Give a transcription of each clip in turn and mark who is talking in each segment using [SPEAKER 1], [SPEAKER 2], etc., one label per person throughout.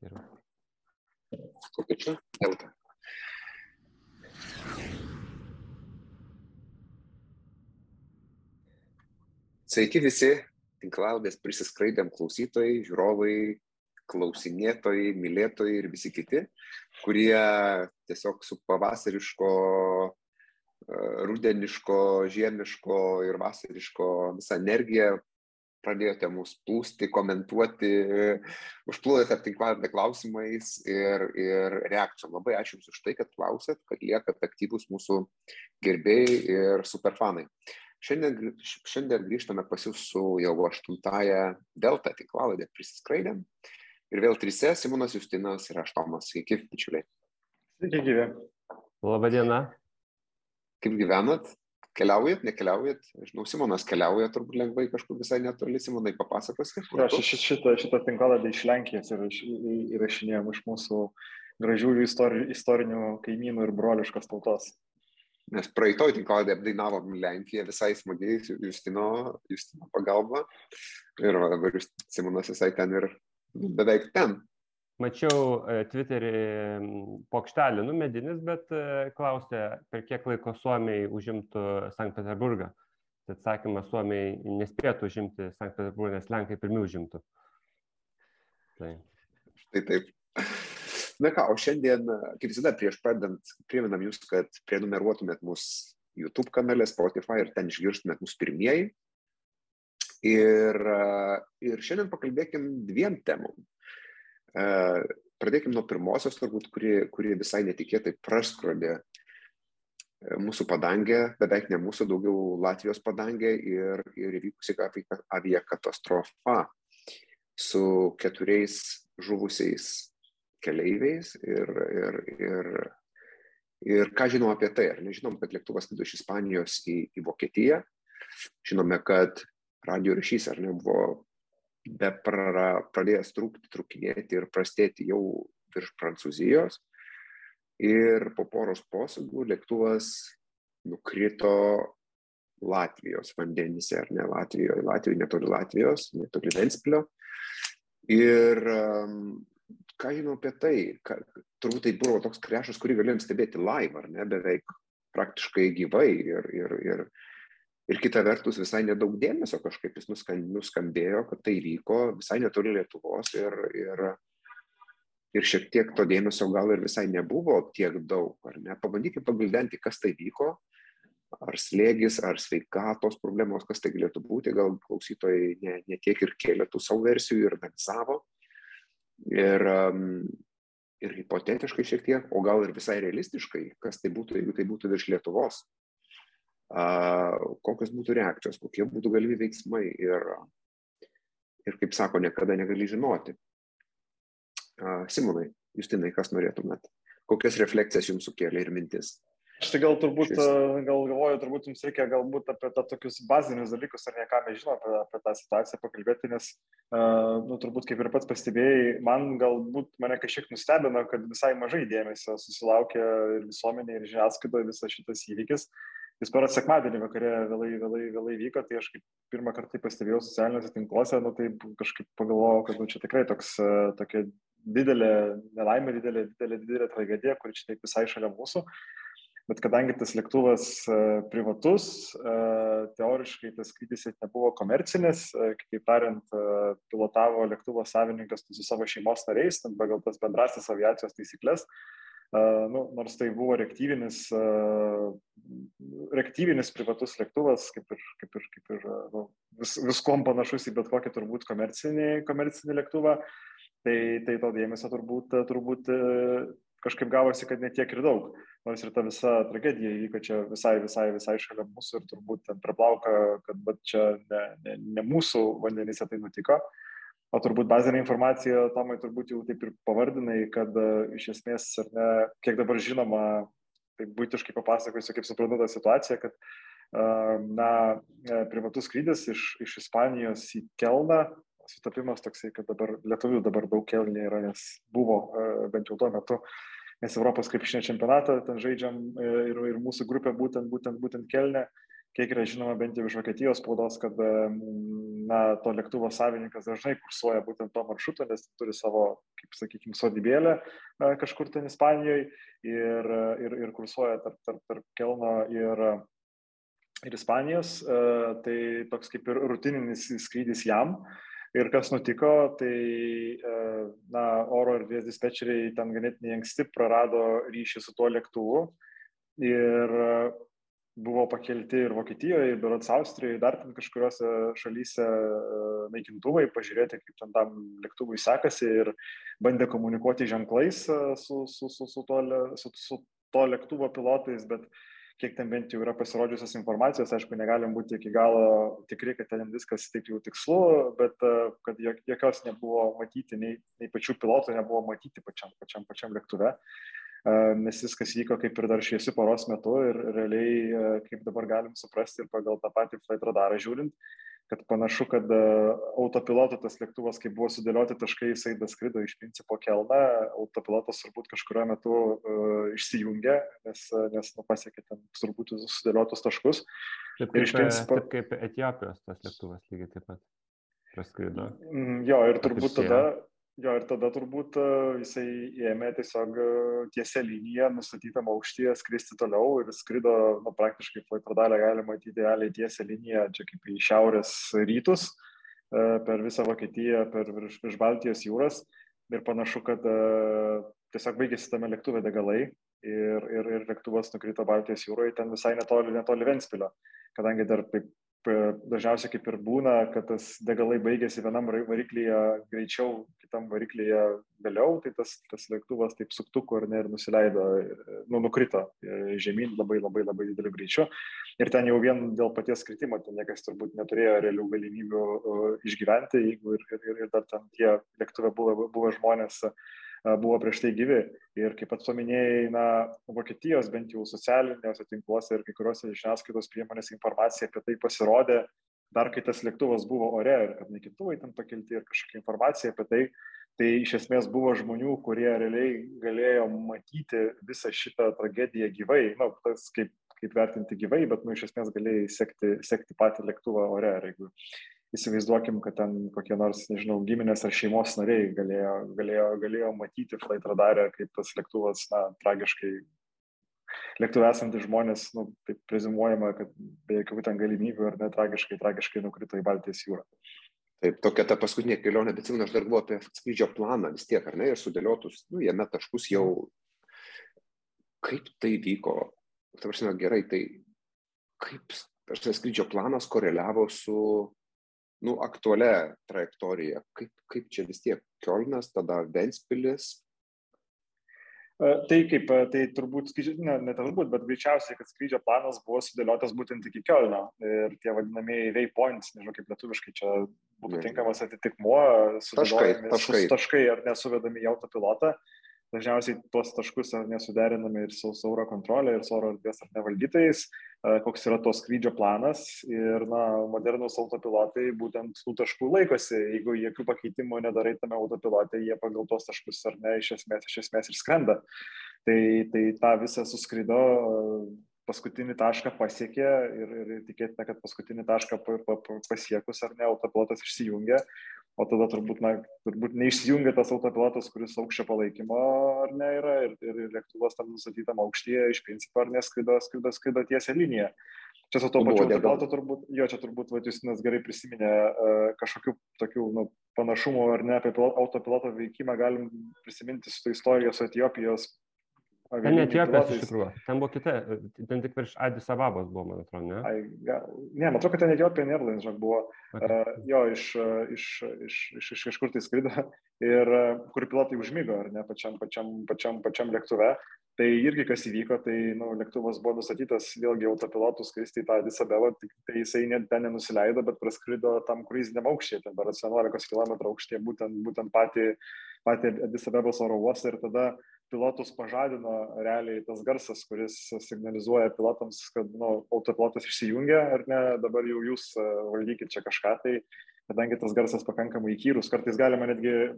[SPEAKER 1] Geriau.
[SPEAKER 2] Kokia čia? Delta. Sveiki visi, tinklaudės prisiskraidėm klausytojai, žiūrovai, klausinėtojai, mylėtojai ir visi kiti, kurie tiesiog su pavasariško, e, rudeniško, žiemiško ir vasariško visą energiją pradėjote mus plūsti, komentuoti, užplūdėte tinklavidę klausimais ir, ir reakcijom. Labai ačiū Jums už tai, kad klausėt, kad liekat aktyvus mūsų gerbėjai ir superfanai. Šiandien, šiandien grįžtame pas Jūs su jau aštuntąją Delta tinklavidę prisiskraidėm. Ir vėl trise Simonas Justinas ir aš Tomas. Sveiki, bičiuliai.
[SPEAKER 3] Sveiki, gyvi.
[SPEAKER 1] Labadiena.
[SPEAKER 2] Kaip gyvenat? Keliaujat, nekeliaujat, žinau, Simonas keliauja turbūt lengvai kažkur visai netoli, Simonai papasakosi.
[SPEAKER 3] Aš šitą, šitą, tinklaladę iš Lenkijos įrašinėjom iš mūsų gražiųjų istori, istorinių kaimynų ir broliškos tautos.
[SPEAKER 2] Nes praeitoj tinklaladė apdainavom Lenkiją visai smagiai, Justino, Justino pagalba. Ir dabar Simonas visai ten ir beveik ten
[SPEAKER 1] mačiau e, Twitterį pokštelį, nu medinis, bet e, klausė, per kiek laiko Suomiai užimtų Sankt Peterburgą. Tai atsakymas, Suomiai nespėtų užimti Sankt Peterburgą, nes Lenkai pirmiau užimtų.
[SPEAKER 2] Tai. Štai taip. Na ką, o šiandien, kaip visada, prieš pradant, priminam jūs, kad prenumeruotumėt mūsų YouTube kanale, Spotify ir ten išgirstumėt mūsų pirmieji. Ir, ir šiandien pakalbėkim dviem temom. E, pradėkime nuo pirmosios, turbūt, kuri, kuri visai netikėtai praskrodė e, mūsų padangę, beveik ne mūsų, daugiau Latvijos padangę ir, ir įvykusi aviakatastrofa su keturiais žuvusiais keleiviais ir, ir, ir, ir ką žinom apie tai, ar nežinom, kad lėktuvas skrido iš Ispanijos į, į Vokietiją, žinome, kad radio ryšys ar ne buvo be prara, pradėjęs trūkti, trūkinėti ir prastėti jau virš Prancūzijos. Ir po poros posūgių lėktuvas nukrito Latvijos vandenyse, ar ne Latvijoje, Latvijoje netoli Latvijos, netoli Ventspilio. Ir um, ką žinau apie tai, ka, turbūt tai buvo toks krešas, kurį galėjom stebėti live, ar ne, beveik praktiškai gyvai. Ir, ir, ir ir kita vertus visai nedaug dėmesio kažkaip jis nuskambėjo, kad tai vyko visai netoli Lietuvos ir, ir, ir šiek tiek to dėmesio gal ir visai nebuvo tiek daug, ar ne? Pabandykime pagildenti, kas tai vyko, ar slėgis, ar sveikatos problemos, kas tai galėtų būti, gal klausytojai ne, ne tiek ir kėlė tų savo versijų ir analizavo. Ir, um, ir hipotetiškai šiek tiek, o gal ir visai realistiškai, kas tai būtų, jeigu tai būtų virš Lietuvos kokios būtų reakcijos, kokie būtų galimi veiksmai ir, ir kaip sako, niekada negali žinoti. Simonai, Justinai, kas norėtumėt? Kokias refleksijas jums sukėlė ir mintis?
[SPEAKER 3] Aš tai gal turbūt, gal galvoju, turbūt jums reikia galbūt apie tą tokius bazinius dalykus, ar ne ką mes žinome apie, apie tą situaciją pakalbėti, nes, uh, nu, turbūt kaip ir pats pastebėjai, man galbūt mane kažkiek nustebino, kad visai mažai dėmesio susilaukė ir visuomenė, ir žiniasklaidoje visas šitas įvykis. Uh, jis per sekmadienį vakare vėlai, vėlai, vėlai vyko, tai aš kaip pirmą kartą tai pastebėjau socialiniuose tinkluose, nu tai kažkaip pagalvojau, kad nu, čia tikrai toks, e, tokia didelė nelaimė, didelė, didelė, didelė tragedija, kuri čia taip visai šalia mūsų. Bet kadangi tas lėktuvas e, privatus, e, teoriškai tas skrydis nebuvo komercinis, kitaip tariant, pilotavo lėktuvo savininkas su savo šeimos nariais, pagal tas bendrasis aviacijos taisyklės, nu, nors tai buvo reaktyvinis, reaktyvinis privatus lėktuvas, kaip ir, kaip ir, kaip ir nu, vis, viskom panašus į bet kokį turbūt komercinį, komercinį lėktuvą, tai, tai to dėmesio turbūt, turbūt kažkaip gavosi, kad netiek ir daug. Nors ir ta visa tragedija įvyko čia visai, visai, visai šalia mūsų ir turbūt ten praplauka, kad čia ne, ne, ne mūsų vandenyse tai nutiko. Uh, O turbūt bazinė informacija, Tomai, turbūt jau taip ir pavardinai, kad uh, iš esmės, ar ne, kiek dabar žinoma, taip būtiškai papasakosiu, kaip suprantu tą situaciją, kad, uh, na, e, privatus skrydis iš, iš Ispanijos į Kelną, sutapimas toksai, kad dabar lietuvių dabar daug kelniai yra, nes buvo bent jau tuo metu, nes Europos krepšinio čempionatą ten žaidžiam ir, ir mūsų grupė būtent, būtent, būtent kelnė. kiek yra žinoma bent jau iš Vokietijos spaudos, kad na, to lėktuvo savininkas dažnai kursuoja būtent to maršruto, nes turi savo, kaip sakykime, sodybėlę kažkur ten Ispanijoje ir, ir, ir kursuoja tarp, tarp, tarp Kelno ir, ir Ispanijos. Tai toks kaip ir rutininis skrydis jam. Ir kas nutiko, tai na, oro erdvės dispečeriai ten ganėtinai anksti prarado ryšį su tuo lėktuvu ir buvo pakelti ir Vokietijoje, ir Berots Austrijoje, dar ten kažkuriuose šalyse e, naikintuvai, pažiūrėti, kaip ten tam lėktuvui sekasi ir bandė komunikuoti ženklais e, su, su, su, su, to, su, su to lėktuvo pilotais, bet kiek ten bent jau yra pasirodžiusios informacijos, aišku, negalim būti iki galo tikri, kad ten viskas taip jau tikslu, bet e, kad jokios nebuvo matyti, nei, nei pačių pilotų nebuvo matyti pačiam, pačiam, pačiam lėktuve nes viskas vyko kaip ir dar šviesiu paros metu ir realiai, kaip dabar galim suprasti ir pagal tą patį flight radarą žiūrint, kad panašu, kad autopiloto tas lėktuvas, kai buvo sudėlioti taškai, jisai daskrido iš principo kelną, autopilotas turbūt kažkurio metu uh, išsijungė, nes, nes nu, pasiekė ten turbūt sudėliotus taškus.
[SPEAKER 1] Taip kaip, principo... taip kaip Etijopijos tas lėktuvas lygiai taip pat praskrido.
[SPEAKER 3] Mm, jo, ir turbūt tada, Jo, ir tada turbūt e, jisai ėmė tiesiog e, tiesia linija, nustatytam aukštyje, skristi toliau ir skrido, nu, praktiškai Klaipardalę galima matyti realiai tiesia linija, čia kaip į šiaurės rytus, e, per visą Vokietiją, per virš, virš Baltijos jūras. Ir panašu, kad tiesiog baigėsi tame lėktuve degalai ir, ir, ir lėktuvas nukrito Baltijos jūroje, ten visai netoli, netoli Ventspilio, kadangi dar taip dažniausiai kaip ir būna, kad tas degalai baigėsi vienam variklyje greičiau, kitam variklyje vėliau, tai tas, tas lėktuvas taip suktuko ir, ne, ir nusileido, nu, nukrito žemyn labai labai labai dideliu greičiu. Ir ten jau vien dėl paties kritimo, ten niekas turbūt neturėjo realių galimybių išgyventi, jeigu ir, ir, ir dar ten tie lėktuvai buvo, buvo žmonės buvo prieš tai gyvi. Ir kaip pats paminėjai, na, Vokietijos bent jau socialiniuose tinkluose ir kai kuriuose žiniasklaidos priemonės informacija apie tai pasirodė dar kai tas lėktuvas buvo ore ir kad naikintuvai ten pakelti ir kažkokia informacija apie tai. Tai iš esmės buvo žmonių, kurie realiai galėjo matyti visą šitą tragediją gyvai, na, nu, tas kaip, kaip vertinti gyvai, bet, nu, iš esmės galėjai sekti, sekti patį lėktuvą ore. Ir jeigu įsivaizduokim, kad ten kokie nors, nežinau, giminės ar šeimos nariai galėjo, galėjo, galėjo matyti flight radarę, kaip tas lėktuvas, na, tragiškai, lėktuvė esantys žmonės, nu, taip prezimuojama, kad be jokių ten galimybių ar net tragiškai, nukrito į Baltijos jūrą.
[SPEAKER 2] Taip, tokia ta paskutinė kelionė, bet atsimenu, aš dar buvau apie skrydžio planą vis tiek, ar ne, ir sudėliotus, nu, jame taškus jau, kaip tai vyko, tarsi, gerai, tai kaip tas skrydžio planas koreliavo su nu, aktualią trajektoriją. Kaip, kaip čia vis tiek Kielnas, tada Ventspilis.
[SPEAKER 3] E, tai kaip, e, tai turbūt, ne, ne turbūt, bet greičiausiai, kad skrydžio planas buvo sudėliotas būtent iki Kielno ir tie vadinamieji waypoints, nežinau kaip lietuviškai čia būtų tinkamas atitikmuo,
[SPEAKER 2] taškai, taškai.
[SPEAKER 3] taškai ar nesuvedami į autopilotą. Dažniausiai tuos taškus nesuderiname ir su sauro kontrolė, ir su oro erdvės ar nevaldytais. Koks yra to skrydžio planas ir na, modernus autopilotai būtent tų taškų laikosi. Jeigu jokių pakeitimų nedarai tame autopilote, jie pagal tos taškus ar ne iš esmės, iš esmės ir skrenda. Tai, tai tą visą suskrido, paskutinį tašką pasiekė ir, ir tikėtina, kad paskutinį tašką pasiekus ar ne, autopilotas išsijungia, o tada turbūt, na, turbūt neišsijungia tas autopilotas, kuris aukščio palaikymo ar ne yra ir, ir lėktuvas tam nustatytam aukštyje iš principo ar neskrido, skrido, skrido tiesią liniją. Čia su to pačiu autopilotu turbūt, jo, čia turbūt Vatiusinas gerai prisiminė uh, kažkokių tokių nu, panašumų ar ne apie autopiloto veikimą galim prisiminti su to istorijos su Etijopijos
[SPEAKER 1] Ten ne Etiopijos iš tikrųjų, ten buvo kita, ten tik virš Adis Ababos buvo, man atrodo, ne?
[SPEAKER 3] Ai, ga, ne, man atrodo, kad ten Etiopija Airlines, žinok, buvo, okay. uh, jo, iš, iš, iš, iš, iš kažkur tai skrido ir kur pilotai užmygo, ar ne, pačiam, pačiam, pačiam, pačiam lėktuve. Tai irgi kas įvyko, tai nu, lėktuvas buvo nustatytas vėlgi autopilotų skristi į tą Adis Abebą, tai jisai net ten nenusileido, bet praskrido tam kruiziniam aukščiai, ten beras 11 km aukštyje, būtent, būtent patį, patį Adis Abebos oro uostą ir tada pilotus pažadino realiai tas garsas, kuris signalizuoja pilotams, kad nu, autopilotas išsijungia ar ne, dabar jau jūs e, valdykit čia kažką. Tai kadangi tas garsas pakankamai įkyrus, kartais galima netgi e,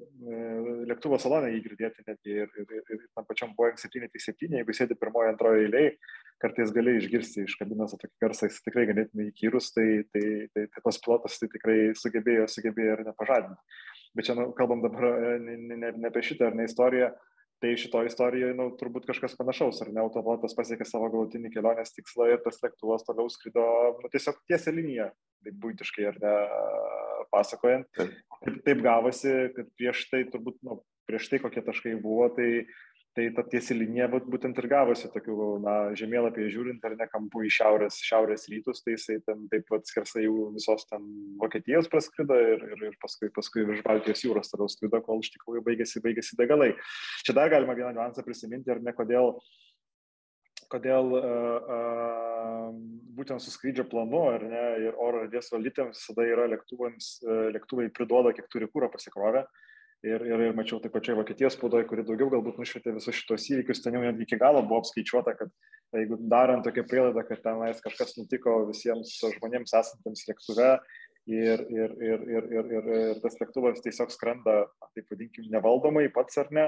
[SPEAKER 3] lėktuvo salonę jį girdėti netgi ir, ir, ir, ir tam pačiam Boeing 737, jeigu sėdi pirmoje, antroje eilėje, kartais gali išgirsti iš kabinos tokį garsą, jis tikrai ganėtinai įkyrus, tai, tai, tai, tai tas pilotas tai tikrai sugebėjo, sugebėjo ir nepažadinti. Bet čia nu, kalbam dabar e, ne, ne, ne apie šitą ar ne istoriją, tai šito istorijoje nu, turbūt kažkas panašaus, ar ne autopilotas pasiekė savo galutinį kelionės tikslą ir tas lėktuvas toliau skrido nu, tiesiog tiesia linija, taip būtiškai ar ne pasakojant. Taip, taip gavosi, kad prieš tai turbūt, nu, prieš tai kokie taškai buvo, tai tai ta tiesi linija vat būtent ir gavosi tokių na žemėlapyje žiūrint ar ne kampu į šiaurės šiaurės rytus tai jisai ten taip vat skersai jau visos ten vokietijos praskrido ir ir ir paskui paskui virš baltijos jūros toliau skrido kol iš tikrųjų baigėsi baigėsi degalai čia dar galima vieną niuansą prisiminti ar ne kodėl kodėl uh, uh, būtent su skrydžio planu ar ne ir oro erdvės valytėms visada yra lėktuvams, uh, lėktuvai priduoda, kiek turi kūro pasikrovę. Uh, ir, ir, ir mačiau taip pačiai Vokietijos spaudoje, kuri daugiau galbūt nušvietė visus šitos įvykius, ten jau netgi iki galo buvo apskaičiuota, kad jeigu darant tokią prielaidą, kad tenais kažkas nutiko visiems žmonėms esantiems lėktuve ir, ir, ir, ir, ir, ir, ir tas lėktuvas tiesiog skrenda, taip vadinkim, nevaldomai pats ar ne,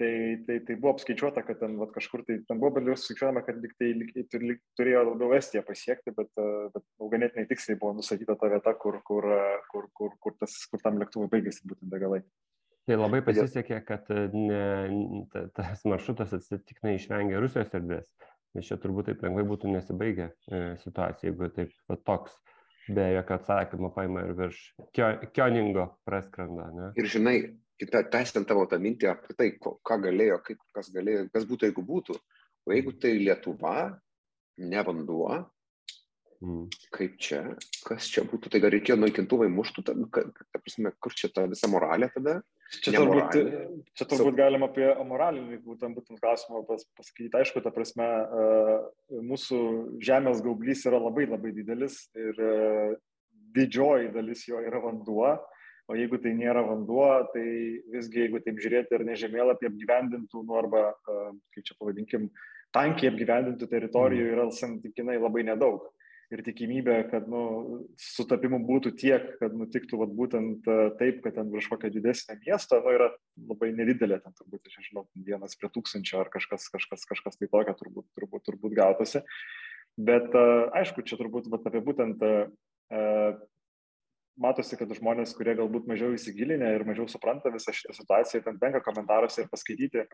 [SPEAKER 3] tai, tai, tai buvo apskaičiuota, kad ten vat, kažkur tai, ten buvo bendriau skaičiuojama, kad lik, tai, lik, lik, turėjo labiau Estiją pasiekti, bet, bet nu, ganėtinai tiksliai buvo nusatyta ta vieta, kur, kur, kur, kur, kur, tas, kur tam lėktuvui baigėsi būtent degalai.
[SPEAKER 1] Tai labai pasisekė, kad e, ne, ta, tas maršrutas atsitiktinai išvengė Rusijos erdvės, nes čia turbūt taip lengvai būtų nesibaigę e, situacija, jeigu taip va, toks be jokio atsakymo paima ir virš Kioningo praskrenda. Ne?
[SPEAKER 2] Ir žinai, kita, tęsiant tavo tą mintį apie tai, ką galėjo, kaip, kas galėjo, kas būtų, jeigu būtų. O jeigu tai Lietuva, ne vanduo. Kaip čia, kas čia būtų, tai gal reikėjo naikintuvai muštų, ta, ta prasme, kur čia ta visa moralė tada?
[SPEAKER 3] Čia turbūt, čia turbūt galima apie moralinį būtent, būtent klausimą pas, pasakyti. Aišku, ta prasme, mūsų žemės gaublys yra labai labai didelis ir didžioji dalis jo yra vanduo. O jeigu tai nėra vanduo, tai visgi, jeigu taip žiūrėti ir nežemėlapį apgyvendintų, nu arba, kaip čia pavadinkim, tankiai apgyvendintų teritorijų mm. yra santykinai labai nedaug ir tikimybė, kad nu, sutapimų būtų tiek, kad nutiktų vat, būtent e, taip, kad ten virš kokio didesnio miesto, nu, yra labai nedidelė, ten turbūt, aš nežinau, vienas prie tūkstančio ar kažkas, kažkas, kažkas tai tokio turbūt, turbūt, turbūt gautasi. Bet e, aišku, čia turbūt vat, apie būtent e, matosi, kad žmonės, kurie galbūt mažiau įsigilinę ir mažiau supranta visą šitą situaciją, ten tenka komentaruose ir paskaityti,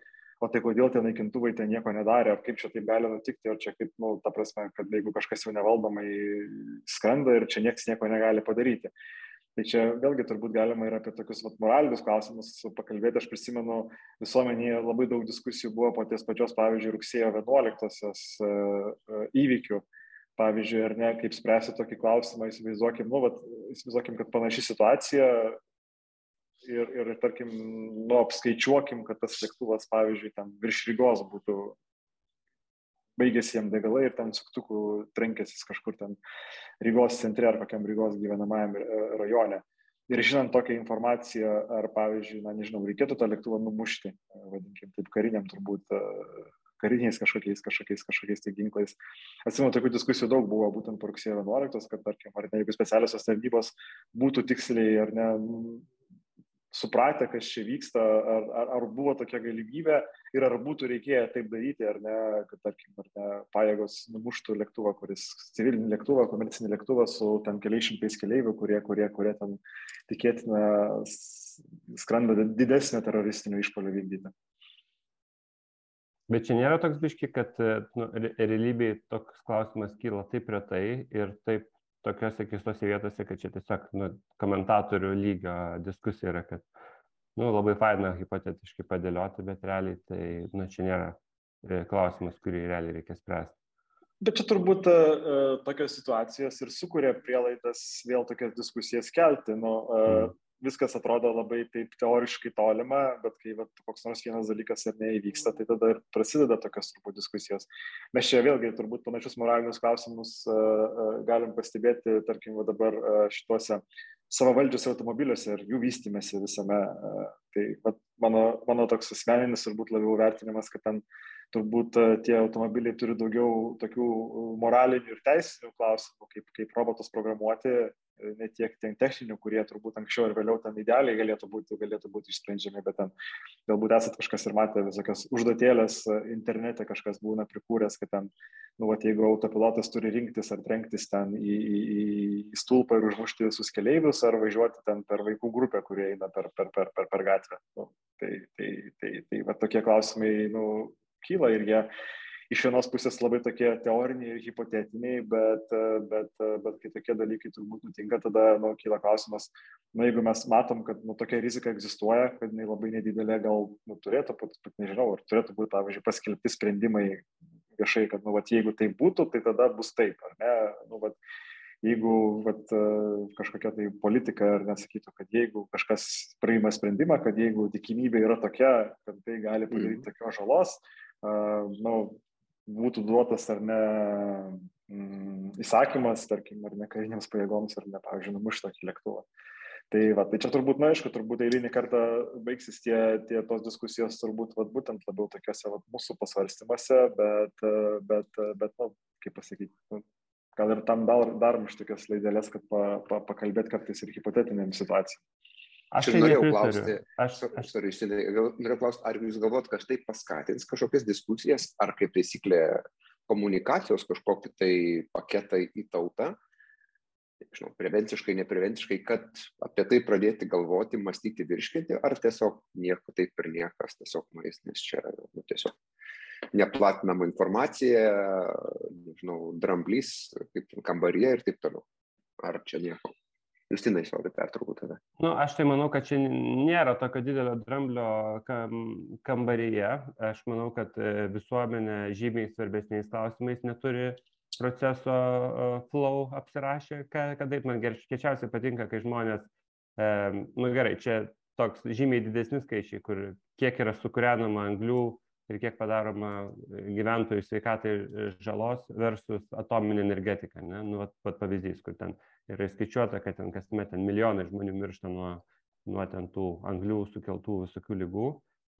[SPEAKER 3] o tai kodėl tie naikintuvai ten nieko nedarė, ar kaip čia taip gali nutikti, ar čia kaip, nu, ta prasme, kad jeigu kažkas jau nevaldomai skrenda ir čia niekas nieko negali padaryti. Tai čia vėlgi turbūt galima ir apie tokius vat, moralinius klausimus pakalbėti. Aš prisimenu, visuomenėje labai daug diskusijų buvo po ties pačios, pavyzdžiui, rugsėjo 11-osios e, e, įvykių. Pavyzdžiui, ar ne, kaip spręsti tokį klausimą, įsivaizduokim, nu, vat, įsivaizduokim, kad panaši situacija, ir, ir tarkim, nu, apskaičiuokim, kad tas lėktuvas, pavyzdžiui, ten virš Rygos būtų baigėsi jam degalai ir ten suktukų trenkėsis kažkur ten Rygos centre ar kokiam Rygos gyvenamajam e, rajone. Ir žinant tokią informaciją, ar pavyzdžiui, na nežinau, reikėtų tą lėktuvą numušti, e, vadinkim, taip kariniam turbūt, e, kariniais kažkokiais, kažkokiais, kažkokiais tai ginklais. Atsimenu, tokių diskusijų daug buvo būtent po rugsėjo 11, kad, tarkim, ar ne, jeigu specialiosios tarnybos būtų tiksliai ar ne supratę, kas čia vyksta, ar, ar, ar buvo tokia galimybė ir ar būtų reikėję taip daryti, ar ne, kad, tarkim, ar ne, pajėgos numuštų lėktuvą, kuris civilinį lėktuvą, komercinį lėktuvą su ten keliais šimtais keleivių, kurie, kurie, kurie ten tikėtina skrenda didesnio teroristinio išpolio vykdyti.
[SPEAKER 1] Bet čia nėra toks biški, kad nu, realybėje toks klausimas kyla taip retai ir taip tokiuose keistose vietose, kad čia tiesiog nu, komentatorių lygio diskusija yra, kad nu, labai faina hipotetiškai padėlioti, bet realiai tai nu, čia nėra e, klausimas, kurį realiai reikia spręsti.
[SPEAKER 3] Bet čia turbūt uh, tokios situacijos ir sukuria prielaidas vėl tokias diskusijas kelti. Nu, uh, viskas atrodo labai taip teoriškai tolima, bet kai vat, koks nors vienas dalykas ar neįvyksta, tai tada ir prasideda tokios turbūt diskusijos. Mes čia vėlgi turbūt panašius moralinius klausimus uh, uh, galim pastebėti, tarkim, dabar uh, šituose savavaldžiuose automobiliuose ir jų vystimėsi visame. Uh, tai vat, mano, mano toks asmeninis turbūt labiau vertinimas, kad ten turbūt e, tie automobiliai turi daugiau tokių moralinių ir teisinių klausimų, kaip, kaip robotus programuoti, ne tiek ten techninių, kurie turbūt anksčiau ir vėliau ten idealiai galėtų būti, galėtų būti išsprendžiami, bet ten galbūt esat kažkas ir matę visokias užduotėlės e, internete, kažkas būna prikūręs, kad ten, nu, vat, jeigu autopilotas turi rinktis ar trenktis ten į, į, į stulpą ir užmušti visus keleivius, ar važiuoti ten per vaikų grupę, kurie eina per, per, per, per, per gatvę. Nu, tai tai, tai, tai, tai va, tokie klausimai nu, kyla ir jie iš vienos pusės labai tokie teoriniai ir hipotetiniai, bet, bet, bet kai tokie dalykai turbūt nutinka, tada nu, kyla klausimas, na, jeigu mes matom, kad nu, tokia rizika egzistuoja, kad jinai labai nedidelė, gal nu, turėtų, pat, pat nežinau, ar turėtų būti, pavyzdžiui, paskelbti sprendimai viešai, kad, nu, vat, jeigu tai būtų, tai tada bus taip, ar ne? Nu, vat, jeigu vat, kažkokia tai politika ar nesakytų, kad jeigu kažkas priima sprendimą, kad jeigu tikimybė yra tokia, kad tai gali padaryti mm. tokios žalos, uh, nu, būtų duotas ar ne mm, įsakymas, tarkim, ar ne kariniams pajėgoms, ar ne, pavyzdžiui, numušti tokį lėktuvą. Tai, va, tai čia turbūt, na, aišku, turbūt eilinį kartą baigsis tie, tie tos diskusijos turbūt, va, būtent labiau tokiuose va, mūsų pasvarstymuose, bet, bet, bet, na, kaip pasakyti, nu, gal ir tam dar, darom iš tokias laidelės, kad pa, pa, pakalbėt kartais ir hipotetiniam situacijom.
[SPEAKER 2] Aš tai norėjau klausti, aš, aš, sorry, norėjau klausti, ar jūs galvot, kad tai paskatins kažkokias diskusijas, ar kaip taisyklė komunikacijos kažkokį tai paketą į tautą, žinau, prevenciškai, neprevenciškai, kad apie tai pradėti galvoti, mąstyti, virškinti, ar tiesiog nieko taip ir niekas, tiesiog nuės, nes čia nu, tiesiog neplatinama informacija, nežinau, dramblys, kaip kambaryje ir taip toliau. Ar čia nieko? Justinai, sorry, pertraukau tave.
[SPEAKER 1] Nu, aš tai manau, kad čia nėra tokio didelio dramblio kam, kambaryje. Aš manau, kad e, visuomenė žymiai svarbesniais klausimais neturi proceso e, flow apsirašę, kad taip man gerčiausiai patinka, kai žmonės, e, nu gerai, čia toks žymiai didesni skaičiai, kur kiek yra sukūrenama anglių ir kiek padaroma gyventojų sveikatai žalos versus atominė energetika. Ne? Nu, vat, pat pavyzdys, kur ten yra įskaičiuota, kad ten kasmet ten milijonai žmonių miršta nuo, nuo ten tų anglių sukeltų visokių lygų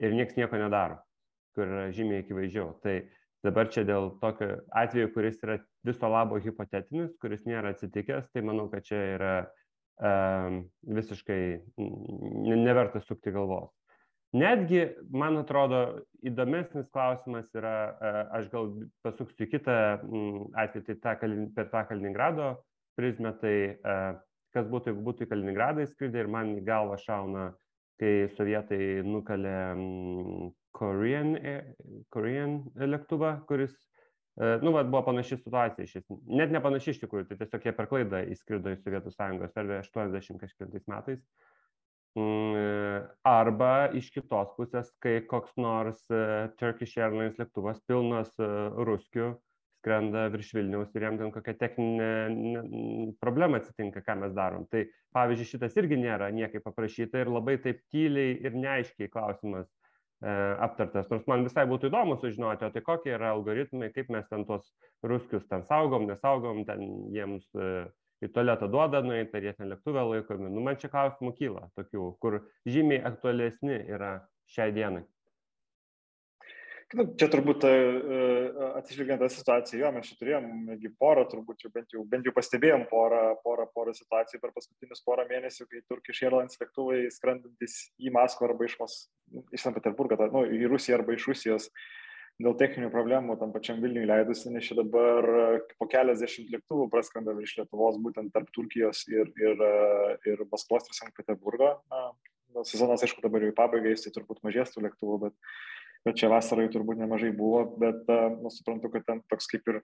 [SPEAKER 1] ir niekas nieko nedaro, kur yra žymiai akivaizdžiau. Tai dabar čia dėl tokio atveju, kuris yra viso labo hipotetinis, kuris nėra atsitikęs, tai manau, kad čia yra um, visiškai neverta sukti galvos. Netgi, man atrodo, įdomesnis klausimas yra, e, aš gal pasuksiu kitą atvejį, tai tą, per tą Kaliningrado prizmę, tai e, kas būtų, jeigu būtų į Kaliningradą įskridę ir man į galvą šauna, kai sovietai nukalė Korean, e, Korean lėktuvą, kuris, nu, va, buvo panaši situacija iš esmės. Net ne panaši iš tikrųjų, tai tiesiog jie per klaidą įskrido į Sovietų Sąjungos erdvę 80 kažkėltais metais. Mm, arba iš kitos pusės, kai koks nors e, Turkish Airlines lėktuvas pilnas e, ruskių skrenda virš Vilniaus ir jam ten kokia techninė problema atsitinka, ką mes darom. Tai pavyzdžiui, šitas irgi nėra niekaip paprašyta ir labai taip tyliai ir neaiškiai klausimas e, aptartas. Nors man visai būtų įdomu sužinoti, o tai kokie yra algoritmai, kaip mes ten tuos ruskius ten saugom, nesaugom, ten jiems e, į tualetą duoda nueit, ar jie ten lėktuvę laikomi. Nu, man čia klausimų kyla tokių, kur žymiai aktualesni yra šiai dienai.
[SPEAKER 3] Nu, čia turbūt e, e, atsižvelgiant tą situaciją, jo, mes čia turėjom porą, turbūt jau bent jau, bent jau pastebėjom porą, porą, porą situacijų per paskutinius porą mėnesių, kai Turkish Airlines lėktuvai skrendantis į Maskvą arba iš, Mas, iš St. Peterburgo, nu, į Rusiją arba iš Rusijos dėl techninių problemų tam pačiam Vilniui leidusi, nes čia dabar po keliasdešimt lėktuvų praskrenda virš Lietuvos, būtent tarp Turkijos ir, ir, ir Maskvos ir Sankt Peterburgo. Na, sezonas, aišku, dabar jau į pabaigą, jis tai turbūt mažės tų lėktuvų, bet, bet čia vasarą jų turbūt nemažai buvo, bet nu, suprantu, kad ten toks kaip ir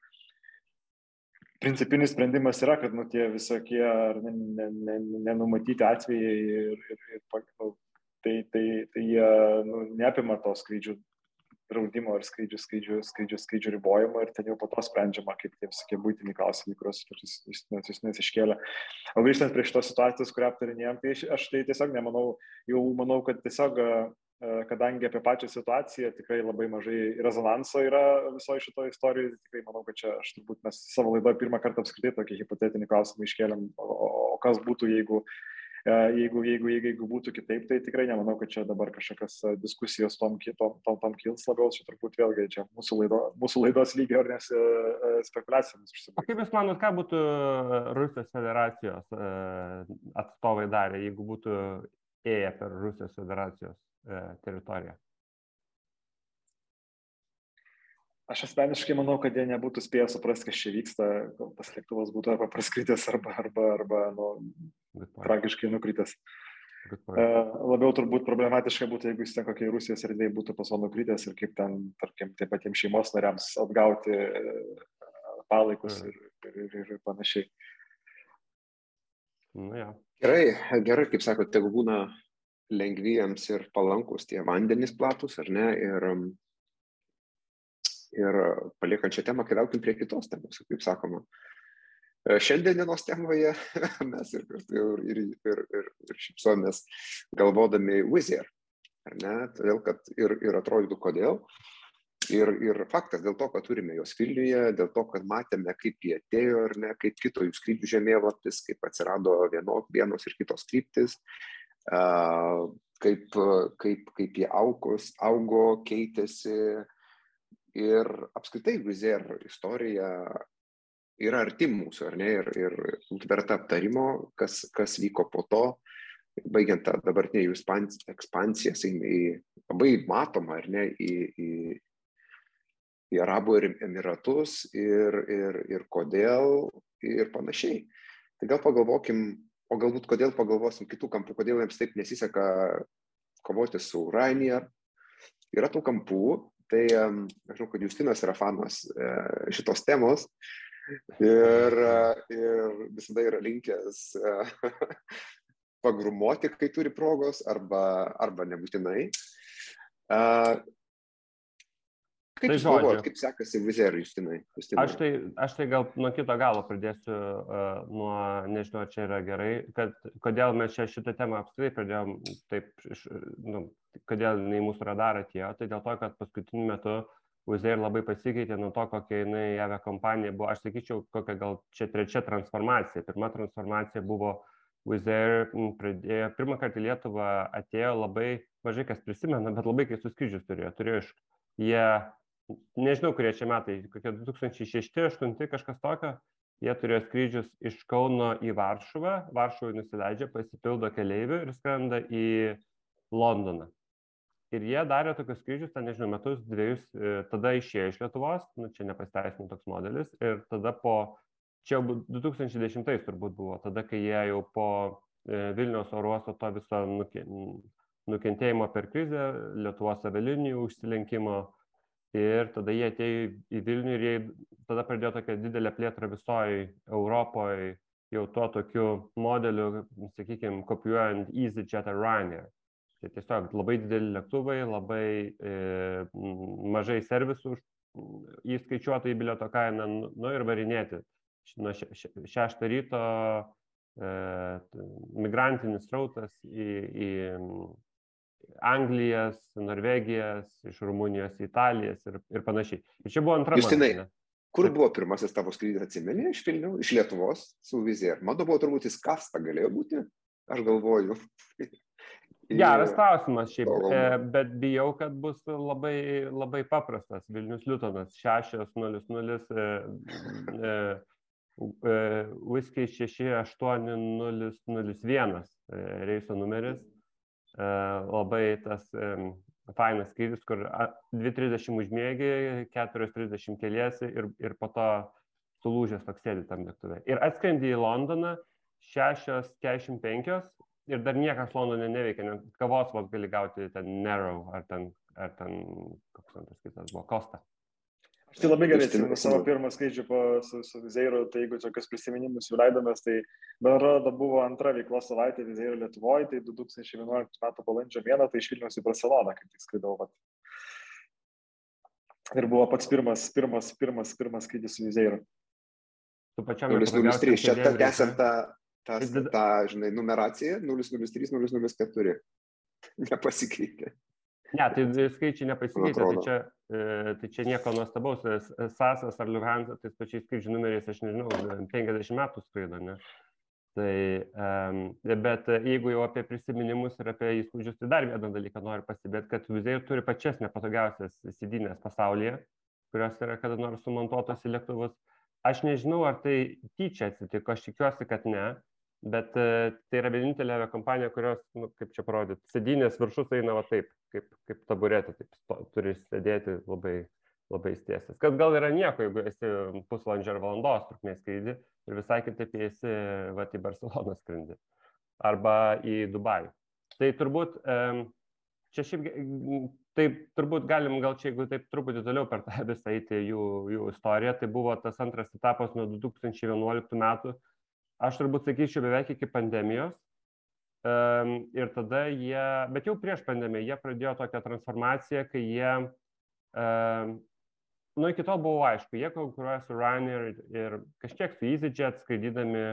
[SPEAKER 3] principinis sprendimas yra, kad nu, tie visokie nenumatyti ne, ne, ne atvejai ir, ir, ir nu, tai, tai, tai jie nu, neapima to skrydžių draudimo ir skrydžių, skrydžių, skrydžių, skrydžių ribojimo ir ten jau po to sprendžiama, kaip tie visokie būtiniai klausimai, kuriuos jūs iškėlė. O grįžtant prie šitos situacijos, kurią aptarinėjom, tai aš tai tiesiog nemanau, jau manau, kad tiesiog kadangi apie pačią situaciją tikrai labai mažai rezonanso yra visoje šitoje istorijoje, tikrai manau, kad čia aš turbūt mes savo laidoje pirmą kartą apskritai tokį hipotetinį klausimą iškėlėm, o, kas būtų, jeigu jeigu, jeigu, jeigu, jeigu būtų kitaip, tai tikrai nemanau, kad čia dabar kažkokios diskusijos tom, tom, tom, tom kils labiau, čia turbūt vėlgi čia mūsų, laido, mūsų laidos lygio ar nes spekulacijomis
[SPEAKER 1] užsibaigia. Kaip Jūs manot, ką būtų Rusijos federacijos atstovai darę, jeigu būtų ėję per Rusijos federacijos teritoriją?
[SPEAKER 3] Aš asmeniškai manau, kad jie nebūtų spėję suprasti, kas čia vyksta, kol tas lėktuvas būtų arba praskritęs, arba, arba, arba nu, tragiškai nukritęs. Uh, labiau turbūt problematiška būtų, jeigu jis ten kokiai Rusijos erdvėje būtų paso nukritęs ir kaip ten, tarkim, taip patiems šeimos nariams atgauti uh, palaikus ir, ir, ir, ir panašiai.
[SPEAKER 1] Nu, ja.
[SPEAKER 2] Gerai, gerai, kaip sakote, tegu būna lengviems ir palankus tie vandenys platus, ar ne? Ir um, Ir paliekant šią temą, keliaukim prie kitos temos, kaip sakoma. E, šiandienos temoje mes ir, ir, ir, ir, ir, šipsomės galvodami Wizard, ar ne? Todėl, kad ir, ir atrodytų kodėl. Ir, ir faktas dėl to, kad turime jos Vilniuje, dėl to, kad matėme, kaip jie atėjo ar ne, kaip kito jų skrydžių žemėlapis, kaip atsirado vieno, vienos ir kitos kryptis, uh, kaip, kaip, kaip jie aukos, augo, keitėsi, ir apskritai Vizer istorija yra arti mūsų, ar ne, ir, ir verta aptarimo, kas, kas vyko po to, baigiant tą dabartinę jų ekspansiją, į labai matomą, ar ne, į, į, į Arabų Emiratus ir, ir, ir kodėl ir panašiai. Tai gal pagalvokim, o galbūt kodėl pagalvosim kitų kampų, kodėl jiems taip nesiseka kovoti su Rainier. Yra tų kampų, Tai aš žinau, kad Justinas yra fanas e, šitos temos ir, e, ir visada yra linkęs e, pagrumoti, kai turi progos, arba, arba nebūtinai. Kaip tai galvojate, kaip sekasi vizerui, Justinai? Justinai?
[SPEAKER 1] Aš tai, aš tai gal nuo kito galo pradėsiu, uh, nuo, nežinau, čia yra gerai, kad kodėl mes čia šitą temą apskritai pradėjom taip, nu, kodėl jinai mūsų radarą atėjo, tai dėl to, kad paskutiniu metu Uzair labai pasikeitė nuo to, kokia jinai avia kompanija buvo. Aš sakyčiau, kokia gal čia trečia transformacija. Pirma transformacija buvo Uzair pradėjo, pirmą kartą į Lietuvą atėjo labai, mažai kas prisimena, bet labai keistus skrydžius turėjo. Turėjo iš, jie nežinau, kurie čia metai, kokie 2006-2008 kažkas tokio, jie turėjo skrydžius iš Kauno į Varšuvą, Varšuvoje nusileidžia, pasipildo keleivių ir skrenda į Londoną. Ir jie darė tokius skrydžius, ten nežinau, metus, dviejus, e, tada išėjo iš Lietuvos, nu, čia nepasteisino toks modelis, ir tada po, čia jau 2010 turbūt buvo, tada kai jie jau po e, Vilniaus oro uosto to viso nukentėjimo per krizę, Lietuvos avialinijų užsilenkimo, ir tada jie atėjo į Vilnių ir jie tada pradėjo tokią didelę plėtrą visoje Europoje, jau tuo tokiu modeliu, sakykime, kopijuojant EasyJet ar Ryanair. Tai tiesiog labai dideli lėktuvai, labai e, mažai servisų įskaičiuota į bilieto kainą, nu ir varinėti. Nuo šeštą ryto e, migrantinis rautas į, į Anglijas, Norvegijas, iš Rumunijos Italijas ir, ir panašiai. Ir čia buvo antra.
[SPEAKER 2] Justinai, mano, kur buvo pirmasis tavo skrydis, atsimeni, iš Vilnių, iš Lietuvos su vizija? Mano buvo turbūt į Skastą galėjo būti, aš galvoju.
[SPEAKER 1] Geras klausimas šiaip, e, bet bijau, kad bus labai, labai paprastas. Vilnius Liutonas 600 e, e, e, Whisky 68001 e, reiso numeris labai tas fainas skrydis, kur 2.30 užmėgi, 4.30 keliesi ir, ir po to sulūžęs toks sėdi tam lėktuve. Ir atskrendi į Londoną 6.45 ir dar niekas Londone neveikia, net kavos vos gali gauti ten Narrow ar ten, ar ten koks tas kitas buvo, Kosta.
[SPEAKER 3] Aš tai labai gerai atsimenu savo pirmą po, su, su Vizeiru, tai jeigu tokius prisiminimus jau leidomės, tai bendro buvo antra veiklos savaitė Vizeiru Lietuvoje, tai 2011 m. balandžio mėną, tai iš Vilnius į Barceloną, kaip tik skridau. Vat. Ir buvo pats pirmas, pirmas, pirmas, pirmas skrydis su Vizeiru.
[SPEAKER 2] Tu pačiam 003, čia ta tęsiant tą, tą, tą, žinai, numeraciją 003, 004. Nepasikeitė.
[SPEAKER 1] Ne, tai skaičiai nepasikeitė, tai čia, e, tai čia nieko nuostabaus. Sasas ar Luhansa, tais pačiais skrydžių numeriais, aš nežinau, 50 metų skraido, ne? Tai, bet jeigu jau apie prisiminimus ir apie įspūdžius, tai dar vieną dalyką noriu pastebėti, kad Wizz turi pačias nepatogiausias sėdynės pasaulyje, kurios yra kada nors sumontuotos į lėktuvus. Aš nežinau, ar tai tyčia atsitiko, aš tikiuosi, kad ne, bet uh, tai yra vienintelė kompanija, kurios, nu, kaip čia parodyti, sėdynės viršus eina va taip, kaip, kaip taburetė, taip sto, turi sėdėti labai, labai stiesęs. Kad gal yra nieko, jeigu esi pusvalandžio ar valandos trukmės skrydį ir visai kitaip esi va, į Barceloną skrendį arba į Dubajų. Tai turbūt čia šiaip, taip turbūt galim gal čia, jeigu taip truputį toliau per tą visą eiti jų, jų istoriją, tai buvo tas antras etapas nuo 2011 metų, aš turbūt sakyčiau beveik iki pandemijos. Um, ir tada jie, bet jau prieš pandemiją, jie pradėjo tokią transformaciją, kai jie um, nu, iki tol buvo aišku, jie konkuruoja su Ryanair ir, ir kažkiek su EasyJet skraidydami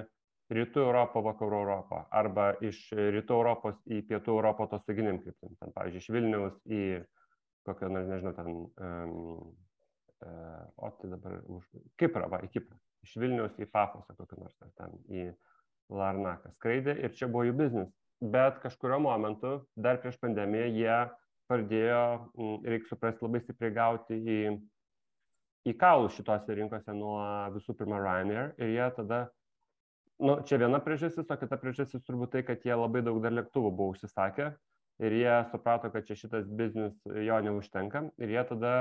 [SPEAKER 1] rytų Europą, vakarų Europą arba iš rytų Europos į pietų Europą to saginim kryptim. Ten, pavyzdžiui, iš Vilniaus į kokią nežinau, ten, um, uh, o tai dabar už Kiprą, va, į Kiprą. Iš Vilniaus į Pafosą kokią nors, ar ten į Larnaką skraidė ir čia buvo jų biznis. Bet kažkurio momentu, dar prieš pandemiją, jie pradėjo, reikia suprasti, labai stipriai gauti į į kaulus šitose rinkose nuo visų pirma Ryanair ir jie tada, nu, čia viena priežastis, o kita priežastis turbūt tai, kad jie labai daug dar lėktuvų buvo užsisakę ir jie suprato, kad čia šitas biznis jo neužtenka ir jie tada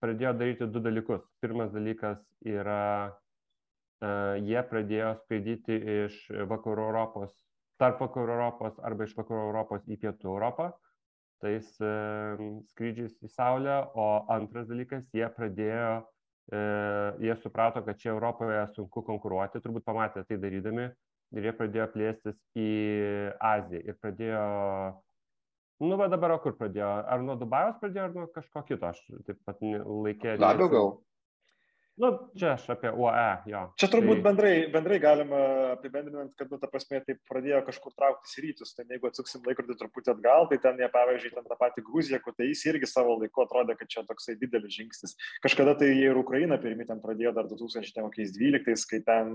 [SPEAKER 1] pradėjo daryti du dalykus. Pirmas dalykas yra, jie pradėjo skraidyti iš vakarų Europos, tarp vakarų Europos arba iš vakarų Europos į pietų Europą tais skrydžiais į Saulę, o antras dalykas, jie pradėjo, e, jie suprato, kad čia Europoje sunku konkuruoti, turbūt pamatė tai darydami, ir jie pradėjo plėstis į Aziją ir pradėjo, nu, va dabar, o kur pradėjo, ar nuo Dubajos pradėjo, ar nuo kažko kito, aš taip pat laikė.
[SPEAKER 2] Labiau gal.
[SPEAKER 1] Nu, čia aš apie UAE, jo.
[SPEAKER 3] Čia turbūt tai... bendrai, bendrai galima apibendrinant, kad, nu, ta prasme, taip pradėjo kažkur trauktis į rytus. Tai jeigu atsuksim laikrodį truputį atgal, tai ten jie, pavyzdžiui, ten tą patį Gruziją, kur tai jis irgi savo laiku atrodė, kad čia toksai didelis žingsnis. Kažkada tai ir Ukraina pirmi ten pradėjo dar 2012, kai ten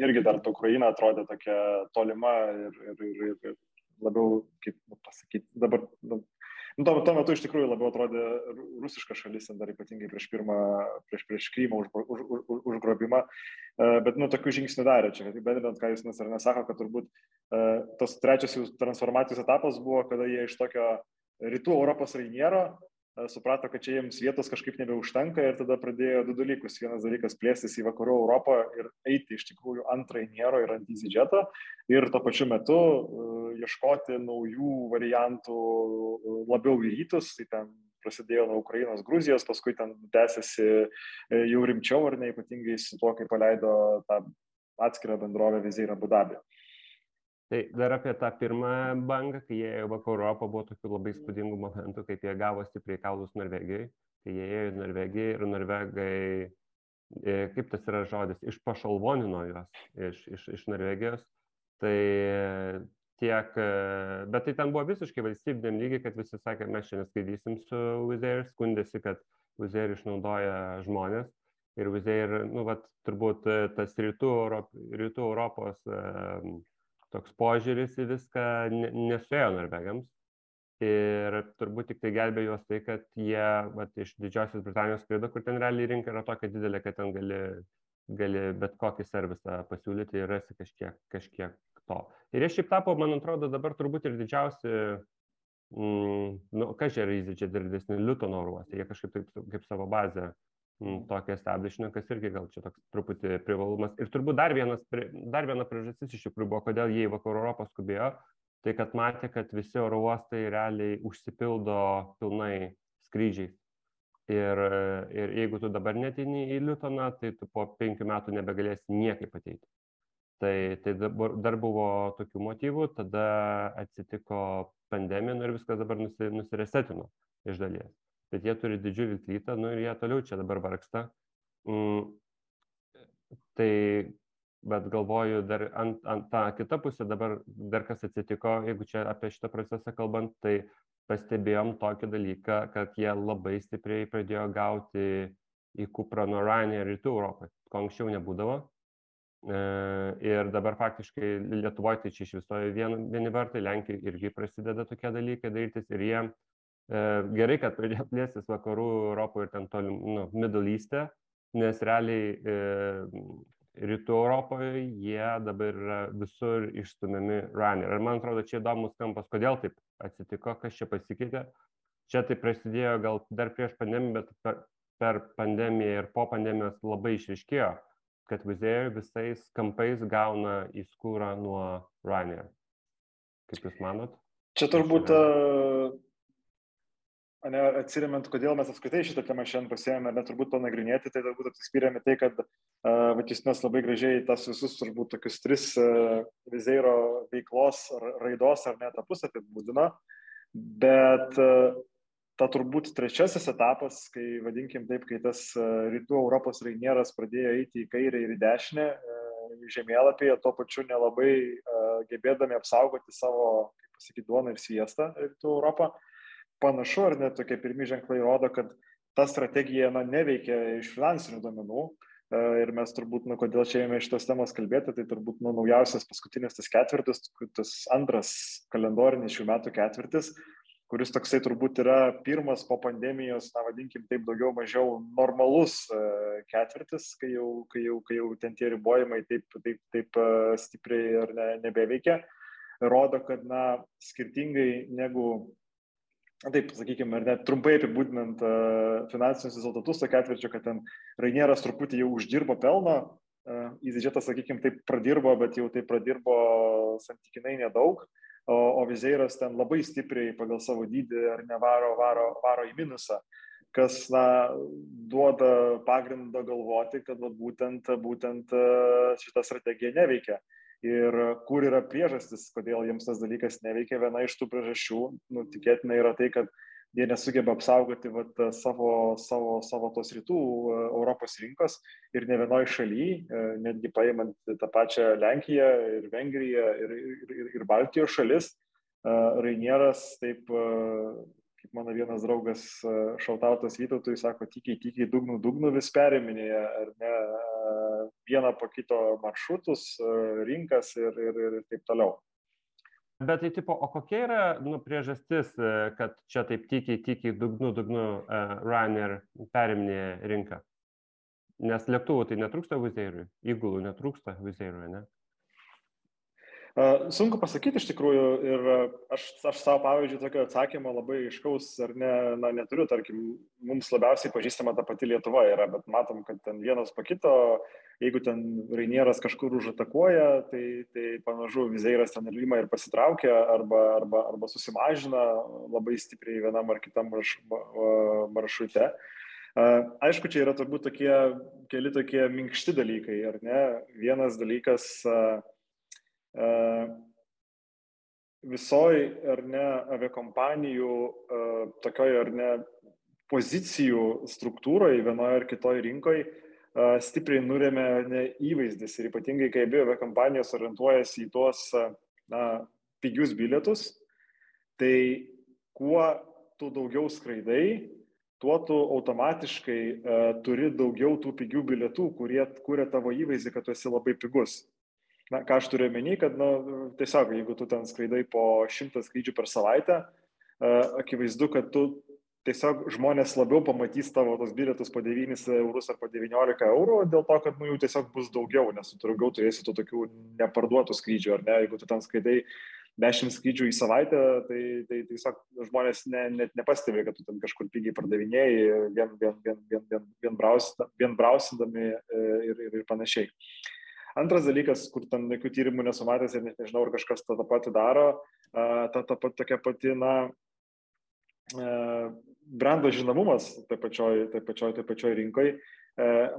[SPEAKER 3] irgi dar ta Ukraina atrodė tokia tolima ir, ir, ir, ir labiau, kaip pasakyti, dabar nu, Nu, tuo, tuo metu iš tikrųjų labiau atrodė rusiška šalis, dar ypatingai prieš pirmą, prieš, prieš Krymą už, už, už, užgrobimą, e, bet, nu, tokių žingsnių darė čia. Bendrinant, ką jūs nes ar nesako, kad turbūt uh, tas trečias jų transformacijos etapas buvo, kada jie iš tokio rytų Europos rainiero suprato, kad čia jiems vietos kažkaip nebeužtenka ir tada pradėjo du dalykus. Vienas dalykas plėstis į vakarų Europą ir eiti iš tikrųjų ant Rainiero ir ant EasyJet'o ir tuo pačiu metu uh, ieškoti naujų variantų uh, labiau į rytus. Tai ten prasidėjo nuo Ukrainos, Gruzijos, paskui ten tęsiasi jau rimčiau ar ne, ypatingai su tuo, kai paleido tą atskirą bendrovę Vizija ir Abu Dabį.
[SPEAKER 1] Tai dar apie tą pirmą bangą, kai jie ėjo vakarų Europą, buvo tokių labai spūdingų momentų, kaip jie gavo stipriai kaulus Norvegijai, kai jie ėjo į Norvegiją ir Norvegai, e, kaip tas yra žodis, iš pašalvonino juos iš, iš, iš Norvegijos. Tai tiek, e, bet tai ten buvo visiškai valstybiniam lygiai, kad visi sakė, mes čia neskaidysim su Vizair, skundėsi, kad Vizair išnaudoja žmonės. Ir Vizair, nu, vat, turbūt e, tas rytų, Europ, rytų Europos uh, toks požiūris į viską nesuėjo norvegams. Ir turbūt tik tai gelbėjo juos tai, kad jie vat, iš Didžiosios Britanijos skrido, kur ten realiai rinka yra tokia didelė, kad ten gali, gali bet kokį servisą pasiūlyti ir rasti kažkiek, kažkiek to. Ir jie šiaip tapo, man atrodo, dabar turbūt ir didžiausi, mm, nu, čia yra ir didesni Liutono oruose, jie kažkaip taip kaip savo bazę Mm, tokį establishment, kas irgi gal čia toks truputį privalumas. Ir turbūt dar, vienas, dar viena priežastis iš tikrųjų buvo, kodėl jie į vakarų Europą skubėjo, tai kad matė, kad visi oro uostai realiai užsipildo pilnai skrydžiais. Ir, ir jeigu tu dabar netini į Liutoną, tai tu po penkių metų nebegalėsi niekaip ateiti. Tai, tai dabar, dar buvo tokių motyvų, tada atsitiko pandemija nu ir viskas dabar nusi, nusiresetino iš dalies bet jie turi didžiulį klytą, nu ir jie toliau čia dabar vargsta. Mm, tai, bet galvoju, dar ant, ant tą kitą pusę dabar, dar kas atsitiko, jeigu čia apie šitą procesą kalbant, tai pastebėjom tokį dalyką, kad jie labai stipriai pradėjo gauti į Kuprą nuo Ryanair rytų Europą, ko anksčiau nebūdavo. Ir dabar faktiškai Lietuvoje tai čia iš viso vien, vieni vartai, Lenkijoje irgi prasideda tokie dalykai darytis ir jie gerai, kad pradėjo plėstis vakarų Europoje ir ten tolim, nu, Middle East'e, nes realiai rytų Europoje jie dabar yra visur išstumiami runner. Ir man atrodo, čia įdomus kampas, kodėl taip atsitiko, kas čia pasikeitė. Čia tai prasidėjo gal dar prieš pandemiją, bet per, per pandemiją ir po pandemijos labai išriškėjo, kad vizėjai visais kampais gauna įskūrą nuo runner. Kaip Jūs manot?
[SPEAKER 3] Čia turbūt ane, atsiriamant, kodėl mes apskritai šitą temą šiandien pasėmėme, bet turbūt panagrinėti, tai turbūt atsispyrėme tai, kad uh, Vatisnas labai gražiai tas visus turbūt tokius tris uh, vizeiro veiklos raidos ar net etapus apibūdino, bet uh, ta turbūt trečiasis etapas, kai vadinkim taip, kai tas uh, rytų Europos rainieras pradėjo eiti į kairę ir į dešinę uh, žemėlapyje, tuo pačiu nelabai uh, gebėdami apsaugoti savo, kaip pasakyti, duoną ir sviestą rytų Europą. Uh, panašu, ar net tokie pirmi ženklai rodo, kad ta strategija na, neveikia iš finansinių duomenų. E, ir mes turbūt, nu, kodėl čia ėmė šitos temos kalbėti, tai turbūt nu, naujausias paskutinis tas ketvirtis, tas antras kalendorinis šių metų ketvirtis, kuris toksai turbūt yra pirmas po pandemijos, na vadinkim taip, daugiau mažiau normalus e, ketvirtis, kai jau, kai jau, kai jau ten tie ribojimai taip, taip, taip e, stipriai ar ne, nebeveikia, rodo, kad, na, skirtingai negu taip, sakykime, ar net trumpai apibūdinant uh, finansinius rezultatus, to ketvirčio, kad ten Rainieras truputį jau uždirbo pelno, uh, įsižėtas, sakykime, taip pradirbo, bet jau taip pradirbo santykinai nedaug, o, o Vizeiras ten labai stipriai pagal savo dydį ar nevaro, varo, varo į minusą kas na, duoda pagrindą galvoti, kad vat, būtent, būtent šita strategija neveikia. Uh, ir kur yra priežastis, kodėl jiems tas dalykas neveikia. Viena iš tų priežasčių, nu, tikėtina, yra tai, kad jie nesugeba apsaugoti vat, savo, savo, savo tos rytų e, Europos rinkos ir ne vienoje šalyje, netgi paimant tą pačią Lenkiją ir Vengriją ir, ir, ir, Baltijos šalis, e, Rainieras taip e, kaip mano vienas draugas šautautas Vytautui sako, tikiai, tikiai, dugnų, dugnų vis periminėje, ar ne, vieną po kito maršrutus, rinkas ir, ir, ir taip toliau.
[SPEAKER 1] Bet tai tipo, o kokia yra nu, priežastis, kad čia taip tikiai, tikiai, dugnų, dugnų uh, Ryanair periminėje rinką? Nes lėktuvų tai netrūksta vizeiriui, įgulų netrūksta vizeiriui, ne?
[SPEAKER 3] Sunku pasakyti iš tikrųjų ir aš, aš savo pavyzdžiui tokio atsakymo labai iškaus ar ne, na, neturiu, tarkim, mums labiausiai pažįstama ta pati Lietuva yra, bet matom, kad ten vienas po kito, jeigu ten Rainieras kažkur užatakuoja, tai, tai panažu vizeiras ten ir ima ir pasitraukia arba, arba, arba susimažina labai stipriai vienam ar kitam marš, maršrute. Aišku, čia yra turbūt tokie keli tokie minkšti dalykai, ar ne? Vienas dalykas, uh, visoj ar ne aviakompanijų tokioj ar ne pozicijų struktūroje vienoje ar kitoje rinkoje stipriai nurėmė ne įvaizdis ir ypatingai, kai abi aviakompanijos orientuojasi į tuos na, pigius bilietus, tai kuo tu daugiau skraidai, tuo tu automatiškai uh, turi daugiau tų pigių bilietų, kurie kuria tavo įvaizdį, kad tu esi labai pigus. Na, ką aš turiu menį, kad, nu, tiesiog, jeigu tu ten skraidai po šimtą skrydžių per savaitę, uh, akivaizdu, kad tu tiesiog žmonės labiau pamatys tavo tos bilietus po 9 eurus ar po 19 eurų, dėl to, kad nu, jų tiesiog bus daugiau, nes tu daugiau turėsi tų tokių neparduotų skrydžių, ar ne, jeigu tu ten skraidai 10 skrydžių į savaitę, tai, tai tiesiog žmonės ne, net nepastebi, kad tu ten kažkur pigiai pardavinėjai, vien, vien, vien, vien, vien, vien, brausindami, vien brausindami ir, ir, ir panašiai. Uh, Antras dalykas, kur ten jokių tyrimų nesumatęs ir net nežinau, ar kažkas tą, tą patį daro, ta, ta pat tokia pati, na, brando žinomumas taip pačioj, taip pačioj, taip pačioj rinkoje.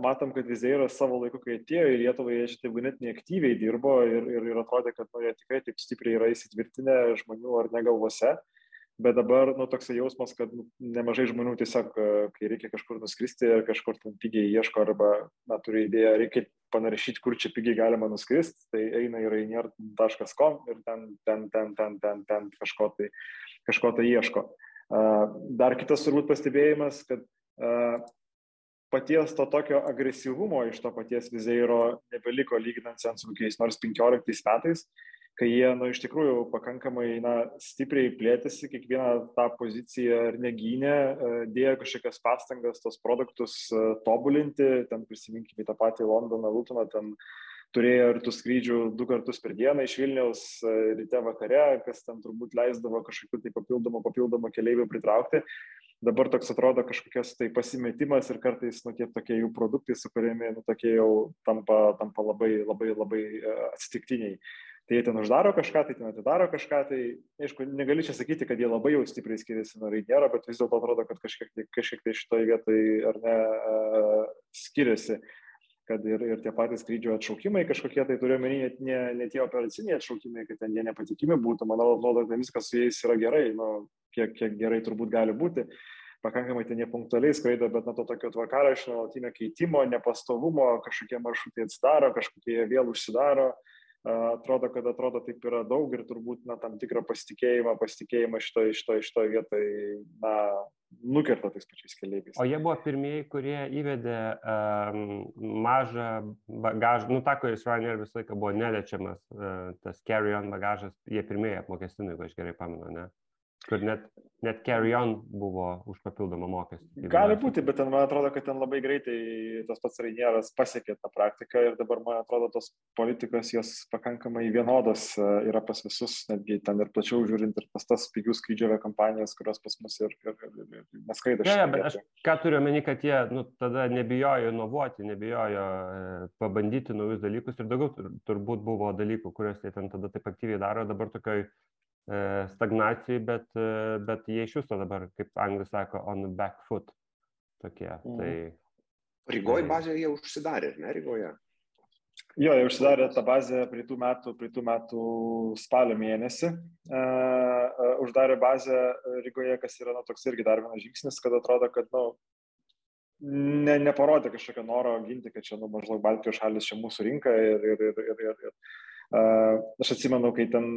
[SPEAKER 3] Matom, kad Vizeiras savo laiku, kai atėjo į Lietuvą, jie šitai ganėtinai aktyviai dirbo ir, ir, ir atrodė, kad nu, jie tikrai taip stipriai yra įsitvirtinę žmonių ar ne galvose. Uh, bet dabar nu, toks jausmas, kad nu, nemažai žmonių tiesiog, e, kai reikia kažkur nuskristi, kažkur ten pigiai ieško arba na, turi idėją, reikia panaršyti, kur čia pigiai galima nuskristi, tai eina į rainier.com ir ten, ten, ten, ten, ten, ten kažko, tai, kažko tai ieško. Dar kitas turbūt pastebėjimas, kad paties to tokio agresyvumo iš to paties Vizeiro nebeliko lyginant su kokiais nors 15 metais, kai jie, nu, iš tikrųjų pakankamai, na, stipriai plėtėsi, kiekvieną tą poziciją ir negynė, e, dėjo kažkokias pastangas tos produktus e, tobulinti, ten prisiminkime tą patį Londoną, Lutoną, ten turėjo ir tų skrydžių du kartus per dieną iš Vilniaus e, ryte vakare, kas ten turbūt leisdavo kažkokiu tai papildomu, papildomu keliaivių pritraukti dabar toks atrodo kažkokias tai pasimetimas ir kartais nu, tie tokie jų produktai sukūrėmi, nu, tokie jau tampa, tampa labai, labai, labai atsitiktiniai. Tai jie ten uždaro kažką, tai ten atidaro kažką, tai aišku, negali čia sakyti, kad jie labai jau stipriai skiriasi nuo Rainiero, bet vis dėlto atrodo, kad kažkiek, tai, kažkiek tai šitoje vietoje ar ne uh, skiriasi kad ir, ir tie patys skrydžio atšaukimai kažkokie, tai turiu menį net ne, ne tie operaciniai atšaukimai, kad ten jie nepatikimi būtų, manau, atrodo, kad viskas su jais yra gerai, nu, kiek, kiek gerai turbūt gali būti. Pakankamai ten jie punktualiai skraido, bet nuo to tokio tvarkaraščio, nuolatinio keitimo, nepastovumo, kažkokie maršrutai atsidaro, kažkokie vėl užsidaro. Atrodo, kad atrodo taip yra daug ir turbūt na, tam tikrą pasitikėjimą, pasitikėjimą šitoje šito, šito vietoje na, nukerta tais pačiais keliaiviais.
[SPEAKER 1] O jie buvo pirmieji, kurie įvedė um, mažą bagažą, nu tą, kuris Ryanair visą laiką buvo neliečiamas, uh, tas carry-on bagažas, jie pirmieji apmokestino, jeigu aš gerai pamenu, ne? Kur net, net carry-on buvo už papildomą mokestį.
[SPEAKER 3] Gali būti, bet ten man atrodo, kad ten labai greitai tas pats Rainieras pasiekė tą praktiką ir dabar man atrodo tos politikos jos pakankamai vienodos e, yra pas visus, netgi ten ir plačiau žiūrint ir pas tas pigių skrydžio kompanijas, kurios pas mus ir, ir, ir, ir neskraido.
[SPEAKER 1] Ne, bet aš ką turiu omeny, kad jie nu, tada nebijojo inovuoti, nebijojo e, pabandyti naujus dalykus ir daugiau tur, turbūt buvo dalykų, kuriuos jie ten tada taip aktyviai daro, dabar tokioj stagnacijai, bet, e, bet jie iš viso dabar, kaip anglai sako, on the back foot. Tokie. Mm. Tai,
[SPEAKER 2] Rygoje tai... bazėje jie užsidarė, ne Rygoje?
[SPEAKER 3] Jo, jie užsidarė tą bazę prieitų metų, prieitų metų spalio mėnesį. Uh, uždarė bazę Rygoje, kas yra, na, toks irgi dar vienas žingsnis, kad atrodo, kad, nu, ne, neparodė kažkokio noro ginti, kad čia, nu, maždaug Baltijos šalis čia mūsų rinka ir, ir, ir, ir, ir, ir uh, aš atsimenu, kai ten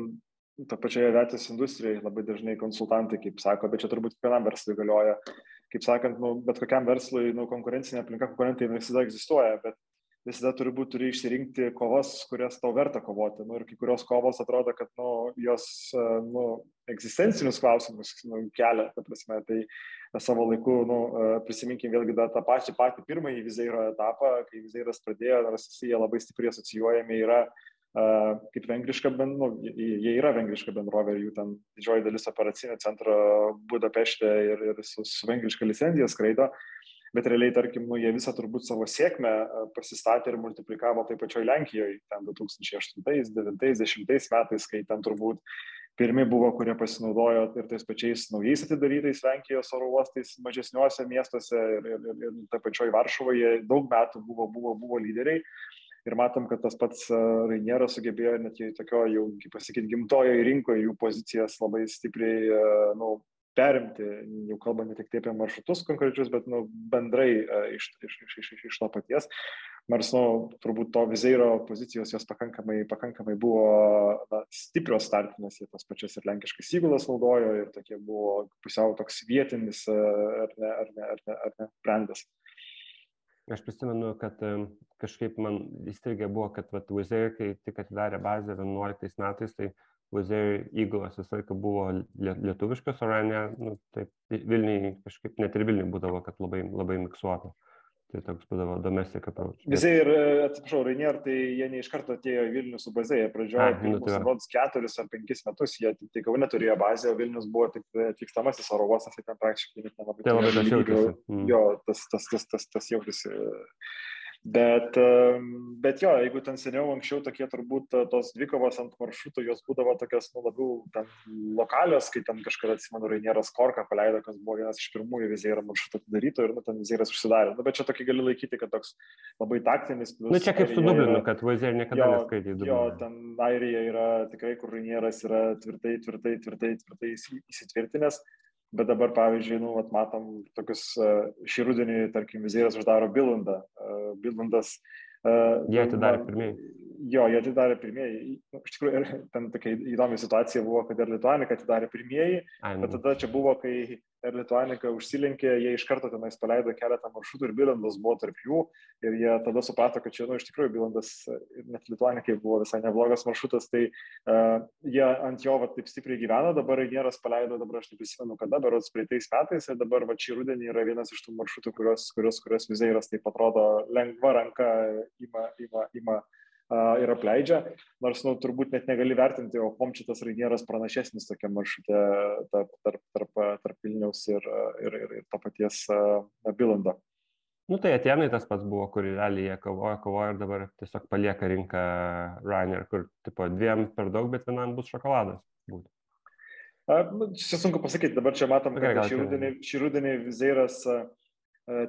[SPEAKER 3] to pačioje aviacijos industrijai labai dažnai konsultantai, kaip sako, bet čia turbūt kiekvienam verslui galioja. Kaip sakant, nu, bet kokiam verslui nu, konkurencinė aplinka, konkurentai visada egzistuoja, bet visada turi būti, turi išsirinkti kovas, kurias tau verta kovoti. Nu, ir kai kurios kovos atrodo, kad nu, jos nu, egzistencinius klausimus nu, kelia, ta prasme, tai savo laiku, nu, prisiminkim vėlgi dar tą pačią patį pirmąjį Vizeiro etapą, kai Vizeiras pradėjo, nors jie labai stipriai asocijuojami yra kaip vengriška, nu, jie yra vengriška bendrovė ir jų ten didžioji dalis operacinio centro Budapešte ir, ir su, su vengriška licenzija skraido, bet realiai, tarkim, nu, jie visą turbūt savo sėkmę pasistatė ir multiplikavo taip pačioj Lenkijoje, ten 2008, 2009, 2010 metais, kai ten turbūt pirmi buvo, kurie pasinaudojo ir tais pačiais naujais atidarytais Lenkijos oro uostais mažesniuose miestuose ir, ir, ir, ir ta pačioj Varšuvoje daug metų buvo, buvo, buvo lyderiai ir matom, kad tas pats e, Rainieras sugebėjo net jau tokio, jau, kaip pasakyti, gimtojoje rinkoje jų pozicijas labai stipriai e, nu, perimti, jau kalbant ne tik apie maršrutus konkrečius, bet nu, bendrai uh, iš, iš, iš, iš, iš to paties. Nors, nu, turbūt to vizeiro pozicijos jos pakankamai, pakankamai buvo na, stiprios startinės, jie tas pačias ir lenkiškas įgulas naudojo ir tokie buvo pusiau toks vietinis ar ne, ar ne, ar ne, ar ne brandas.
[SPEAKER 1] Aš prisimenu, kad kažkaip man įstrigė buvo, kad vat, Wizard, kai tik atidarė bazę 11 metais, tai Wizard įgulos visą laiką buvo lietuviškas, o ne, nu, taip, Vilniui kažkaip net ir Vilniui būdavo, kad labai, labai miksuota. Tai toks būdavo domestic approach.
[SPEAKER 3] Visai ir, atsiprašau, Rainier, tai jie ne iš karto atėjo į Vilnių su baze, jie pradžiojo pirmus, nu, rodos, keturis ar penkis metus, jie tik tai Kaune turėjo bazę, o Vilnius buvo tik atvykstamasis oro uostas, tai ten praktiškai net nelabai.
[SPEAKER 1] Tai labai tas jautėsi.
[SPEAKER 3] Mm. Jo, tas, tas, tas, tas, tas jautėsi Bet, bet jo, jeigu ten seniau, anksčiau tokie turbūt tos dvikovos ant maršrutų, jos būdavo tokios, nu, labiau ten lokalios, kai ten kažkada, atsimenu, Rainieras Korką paleido, kas buvo vienas iš pirmųjų vizierą maršrutų atidarytų ir, nu, ten vizieras užsidarė. Nu, bet čia tokį gali laikyti, kad toks labai taktinis.
[SPEAKER 1] Na, nu, čia kaip su Dublinu, kad vizierį niekada neskaitė.
[SPEAKER 3] Jo, ten Airija yra tikrai, kur Rainieras yra tvirtai, tvirtai, tvirtai, tvirtai įsitvirtinęs. Bet dabar, pavyzdžiui, nu, vat, matom tokius šį rudenį, tarkim, vizieras uždaro Bilandą. Bilandas.
[SPEAKER 1] Jie atidarė pirmieji.
[SPEAKER 3] Jo, jie atidarė pirmieji. Nu, iš tikrųjų, ten tokia įdomi situacija buvo, kad ir Lituanika atidarė pirmieji, bet
[SPEAKER 1] nu.
[SPEAKER 3] tada čia buvo, kai ir Lituanika užsilenkė, jie iš karto tenais paleido keletą maršrutų ir Bilandas buvo tarp jų. Ir jie tada suprato, kad čia, nu, iš tikrųjų, Bilandas ir net Lituanikai buvo visai neblogas maršrutas, tai uh, jie ant jo va, taip stipriai gyveno, dabar Rainieras paleido, dabar aš neprisimenu kada, berots praeitais metais ir dabar va šį rudenį yra vienas iš tų maršrutų, kurios, kurios, kurios vizairas taip atrodo lengva ranka ima, ima, ima ir apleidžia, nors nu, turbūt net negali vertinti, o kom čia tas Rainieras pranašesnis tokia maršrutė tarp, tarp, tarp, tarp Vilniaus ir, ir, ir, ir to paties Bilando.
[SPEAKER 1] Nu tai Atenai tas pats buvo, kur realiai jie kovoja, kovoja ir dabar tiesiog palieka rinką Ryanair, kur tipo dviem per daug, bet vienam bus šokoladas. Būtų.
[SPEAKER 3] Nu, čia sunku pasakyti, dabar čia matom, kad okay, šį rudenį, šį rudenį Vizeiras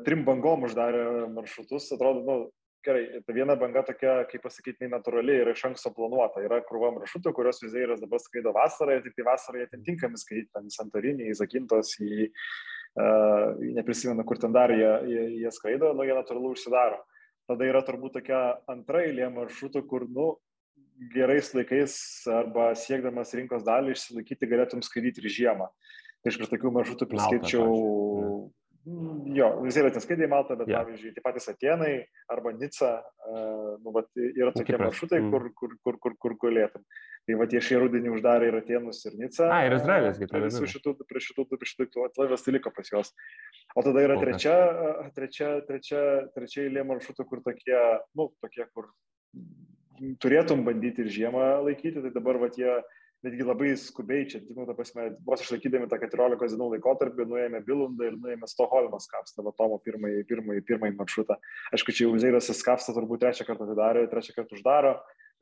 [SPEAKER 3] trim bangom uždarė maršrutus, atrodo, nu, gerai, ta viena banga tokia, kaip pasakyti, natūrali ir iš anksto planuota. Yra krūva maršrutų, kurios vizairas dabar skraido vasarą ir tik tai vasarą jie ten tinkami skaityti, ten į Santorinį, į Zakintos, į, uh, neprisimenu, kur ten dar jie, jie, jie skraido, nu jie natūralu užsidaro. Tada yra turbūt tokia antra eilė maršrutų, kur, nu, gerais laikais arba siekdamas rinkos dalį išsilaikyti galėtum skraidyti ir žiemą. Tai prie tokių maršrutų priskirčiau Jo, visi yra neskaidė į Maltą, bet yeah. pavyzdžiui, tie patys Atenai arba Nica, uh, nu, vat, yra tokie maršrutai, mm. kur, kur, kur, kur, kur galėtum. Tai va, tie šį rudenį uždarė ir Atenus ir Nica.
[SPEAKER 1] A, ir Izraelis, kaip
[SPEAKER 3] prie visų šitų, prie šitų, prie šitų, atlaivas tai liko pas juos. O tada yra trečia, trečia, trečia, trečia eilė maršrutų, kur tokie, nu, tokie, kur turėtum bandyti ir žiemą laikyti, tai dabar va tie netgi labai skubiai, čia, nu, ta prasme, vos išlaikydami tą 14 dienų laikotarpį, nuėjome Bilundą ir nuėjome Stoholmą skapstą, va Tomo pirmąjį, pirmąjį, pirmąjį maršrutą. Aišku, čia jau Zairas skapstą turbūt trečią kartą atidarė, trečią kartą uždaro,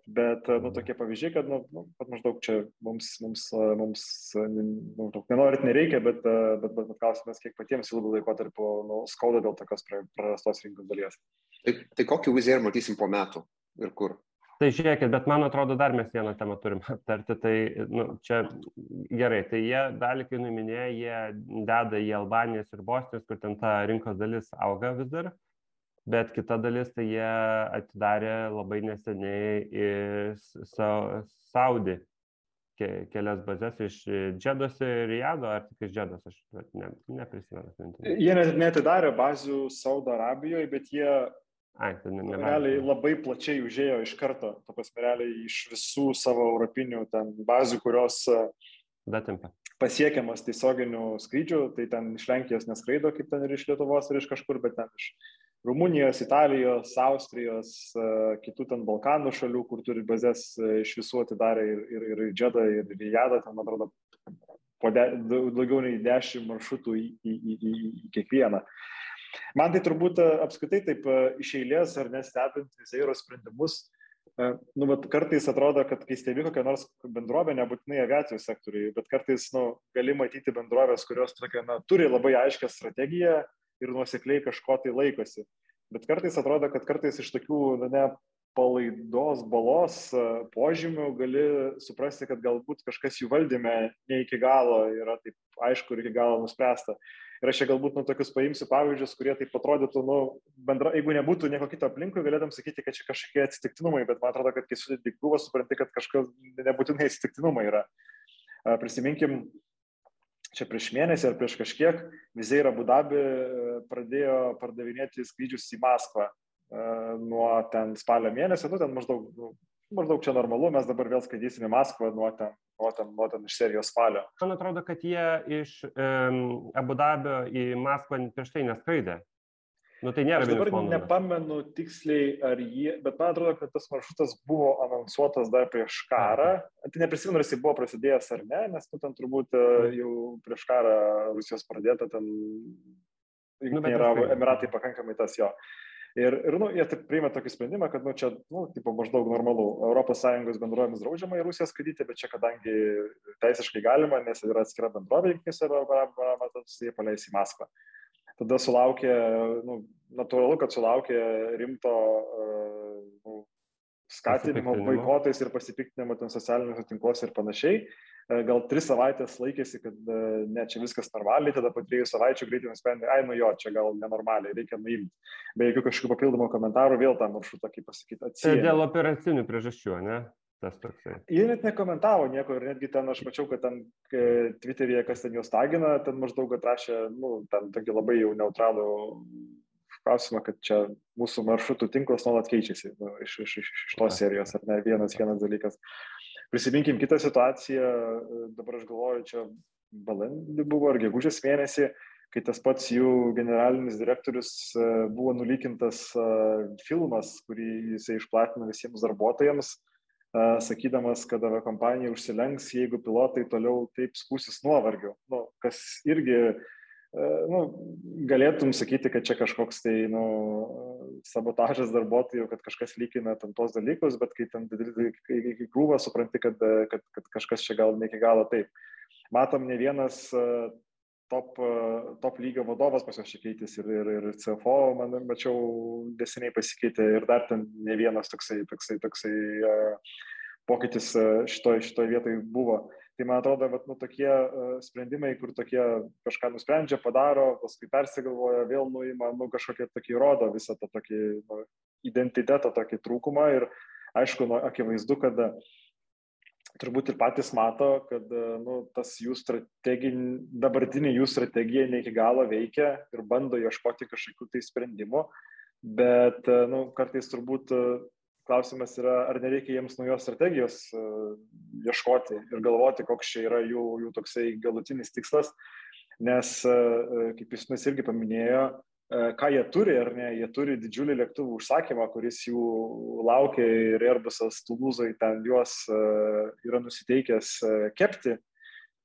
[SPEAKER 3] bet, nu, tokie pavyzdžiai, kad, nu, nu kad maždaug čia mums, mums, mums nu, nenorit nereikia, bet, bet, bet, bet klausimas, kiek patiems ilgų laikotarpį nu, skauda dėl tokios prarastos rinkos dalies.
[SPEAKER 2] Tai, tai kokį vizierį matysim po metų ir kur?
[SPEAKER 1] Tai žiūrėkit, bet man atrodo, dar mes vieną temą turim aptarti. Tai nu, čia gerai, tai jie dalį, kai numinėjo, jie deda į Albanijos ir Bosnijos, kur ten ta rinkos dalis auga vis dar. Bet kita dalis, tai jie atidarė labai neseniai į Saudį ke, kelias bazės iš Džedos ir Riado, ar tik iš Džedos, aš ne, neprisimenu.
[SPEAKER 3] Jie net netidarė bazių Saudo Arabijoje, bet jie
[SPEAKER 1] Ai, tai ne, ne,
[SPEAKER 3] realiai labai plačiai užėjo iš karto, to prasme, realiai iš visų savo europinių ten bazių, kurios e,
[SPEAKER 1] Datimpa.
[SPEAKER 3] pasiekiamas tiesioginių skrydžių, tai ten iš Lenkijos neskraido, kaip ten ir iš Lietuvos ir iš kažkur, bet ten iš Rumunijos, Italijos, Austrijos, e, kitų ten Balkanų šalių, kur turi bazės e, iš visų atidarė ir, ir, ir Džedą, ir Rijadą, ten, man atrodo, de, daugiau nei dešimt maršrutų į, į, į, į, į kiekvieną. Uh, Man tai turbūt e, apskritai taip e, iš eilės ar nestebint Viseiro sprendimus, e, nu, bet kartais atrodo, kad kai stebi kokią nors bendrovę, nebūtinai aviacijos sektoriui, bet kartais nu, gali matyti bendrovės, kurios tokia, na, turi labai aiškę strategiją ir nuosekliai kažko tai laikosi. Bet kartais atrodo, kad kartais iš tokių, na, ne palaidos balos požymių gali suprasti, kad galbūt kažkas jų valdyme ne iki galo yra taip aišku ir iki galo nuspręsta. Ir aš čia galbūt nu, tokius paimsiu pavyzdžius, kurie taip atrodytų, nu, bendra, jeigu nebūtų nieko kito aplinkui, galėtum sakyti, kad čia kažkokie atsitiktinumai, bet man atrodo, kad kai sudėti krūvą, supranti, kad kažkas nebūtinai atsitiktinumai yra. Prisiminkim, čia prieš mėnesį ar prieš kažkiek Vizeira Budabi pradėjo pardavinėti skrydžius į Maskvą nuo ten spalio mėnesio, nu ten maždaug nu, maždaug čia normalu, mes dabar vėl skaitysim į Maskvą nuo ten, nuo ten, nuo ten iš serijos spalio.
[SPEAKER 1] Man atrodo, kad jie iš um, Abu Dabio į Maskvą prieš tai neskraidė. Nu, tai nėra.
[SPEAKER 3] Aš dabar nepamenu tiksliai, ar jie, bet man atrodo, kad tas maršrutas buvo anonsuotas dar prieš karą. Tai neprisimenu, ar jis buvo prasidėjęs ar ne, nes nu, ten turbūt e, mhm. jau prieš karą Rusijos pradėta, ten nu, yra Emiratai pakankamai tas jo. Uh, Ir, ir nu, jie taip priima tokį sprendimą, kad nu, čia, nu, tipo, maždaug normalu, ES bendrovėmis draudžiama į Rusiją skraidyti, bet čia kadangi teisiškai galima, nes yra atskira bendrovė, jungtinėse Arabamatas, jie paleis į Maskvą. Tada sulaukė, nu, natūralu, kad sulaukė rimto nu, skatinimo boikotais ir pasipiktinimo ten socialiniuose tinkluose ir panašiai. Gal tris savaitės laikėsi, kad ne, čia viskas normaliai, tada po trijų savaičių greitai nusprendė, ai, nu jo, čia gal nenormaliai, reikia nuimti. Be jokių kažkokių papildomų komentarų vėl tą maršrutą, kaip pasakyti, atsijęs.
[SPEAKER 1] Dėl operacinių priežasčių, ne? tas toksai.
[SPEAKER 3] Jie net nekomentavo nieko ir netgi ten aš mačiau, kad ten Twitter'yje, kas ten juos tagina, ten maždaug atrašė, nu, ten tokį labai jau neutralų klausimą, kad čia mūsų maršrutų tinklas nuolat keičiasi nu, iš, iš, iš, iš tos serijos, ar ne, vienas, vienas dalykas. Prisiminkim kitą situaciją, dabar aš galvoju, čia balandį buvo ar gegužės mėnesį, kai tas pats jų generalinis direktorius e, buvo nulykintas e, filmas, kurį jisai išplatino visiems darbuotojams, e, sakydamas, kad aviakompanija užsilenks, jeigu pilotai toliau taip skūsis nuovargiu. Nu, kas irgi E, nu, galėtum sakyti, kad čia kažkoks tai nu, sabotažas darbuotojų, kad kažkas lygina tam tos dalykus, bet kai ten į krūvą supranti, kad, kad, kad kažkas čia gal ne iki galo taip. Matom, ne vienas e, top, e, top lygio vadovas pas juos čia keitėsi ir, ir, ir CFO, man mačiau, deseniai pasikeitė ir dar ten ne vienas toksai, toksai, toksai pokytis šitoje šitoj vietoje buvo. Tai man atrodo, kad nu, tokie uh, sprendimai, kur tokie kažką nusprendžia, padaro, paskui persigalvoja, vėl nuima, nu, kažkokie tokie rodo visą tą tokį nu, identitetą, tokį trūkumą. Ir aišku, nu, akivaizdu, kad uh, turbūt ir patys mato, kad uh, nu, tas jų strateginė, dabartinė jų strategija ne iki galo veikia ir bando ieškoti kažkokių tai sprendimų, bet nu, kartais turbūt klausimas yra, ar nereikia jiems naujos strategijos uh, ieškoti ir galvoti, koks čia yra jų, jų toksai galutinis tikslas, nes, uh, kaip jūs irgi paminėjo, ką jie turi, ar ne, jie turi didžiulį lėktuvų užsakymą, kuris jų laukia ir Airbusas Tulūzai ten juos yra nusiteikęs kepti.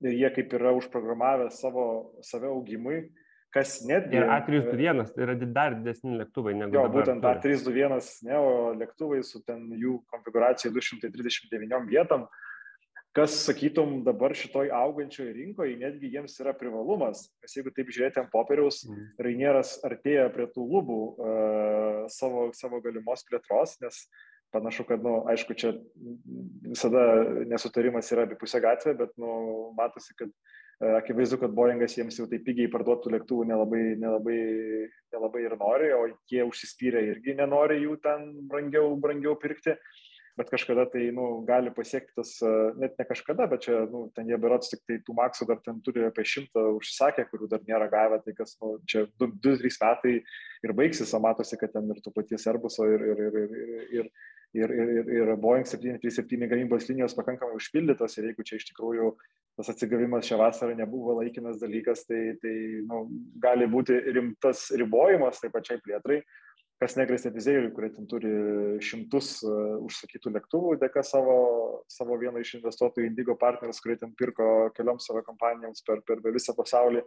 [SPEAKER 3] Ir jie kaip yra užprogramavę savo save augimui kas netgi...
[SPEAKER 1] Ir A321, tai yra dar didesni lėktuvai negu...
[SPEAKER 3] Jo, būtent A321 Neo lėktuvai su ten jų konfiguracija 239 vietom, kas, sakytum, dabar šitoj augančioj rinkoje netgi jiems yra privalumas, nes jeigu taip žiūrėti ant popieriaus, mm. Rainieras artėja prie tų lubų uh, savo, savo galimos plėtros, nes panašu, kad, na, nu, aišku, čia visada nesutarimas yra abipusė gatvė, bet, na, nu, matosi, kad akivaizdu, kad Boeingas jiems jau taip pigiai parduotų lėktuvų nelabai, nelabai, nelabai ir nori, o jie užsispyrę irgi nenori jų ten brangiau, brangiau pirkti. Bet kažkada tai nu, gali pasiekti tas, e, net ne kažkada, bet čia, nu, ten jie berots tik tai tų maksų dar ten turi apie šimtą užsisakę, kurių dar nėra gavę, tai kas, nu, čia 2-3 metai ir baigsis, o matosi, kad ten ir to paties Airbuso ir, ir, ir, ir, ir, ir, ir, ir Boeing 737 gamybos linijos pakankamai užpildytos ir jeigu čia iš tikrųjų tas atsigavimas šią vasarą nebuvo laikinas dalykas, tai, tai nu, gali būti rimtas ribojimas tai pačiai plėtrai, kas negrėsia vizėjui, kurie ten turi šimtus uh, užsakytų lėktuvų dėka savo, savo vieno iš investuotojų Indigo partnerius, kurie ten pirko kelioms savo kompanijoms per, per visą pasaulį.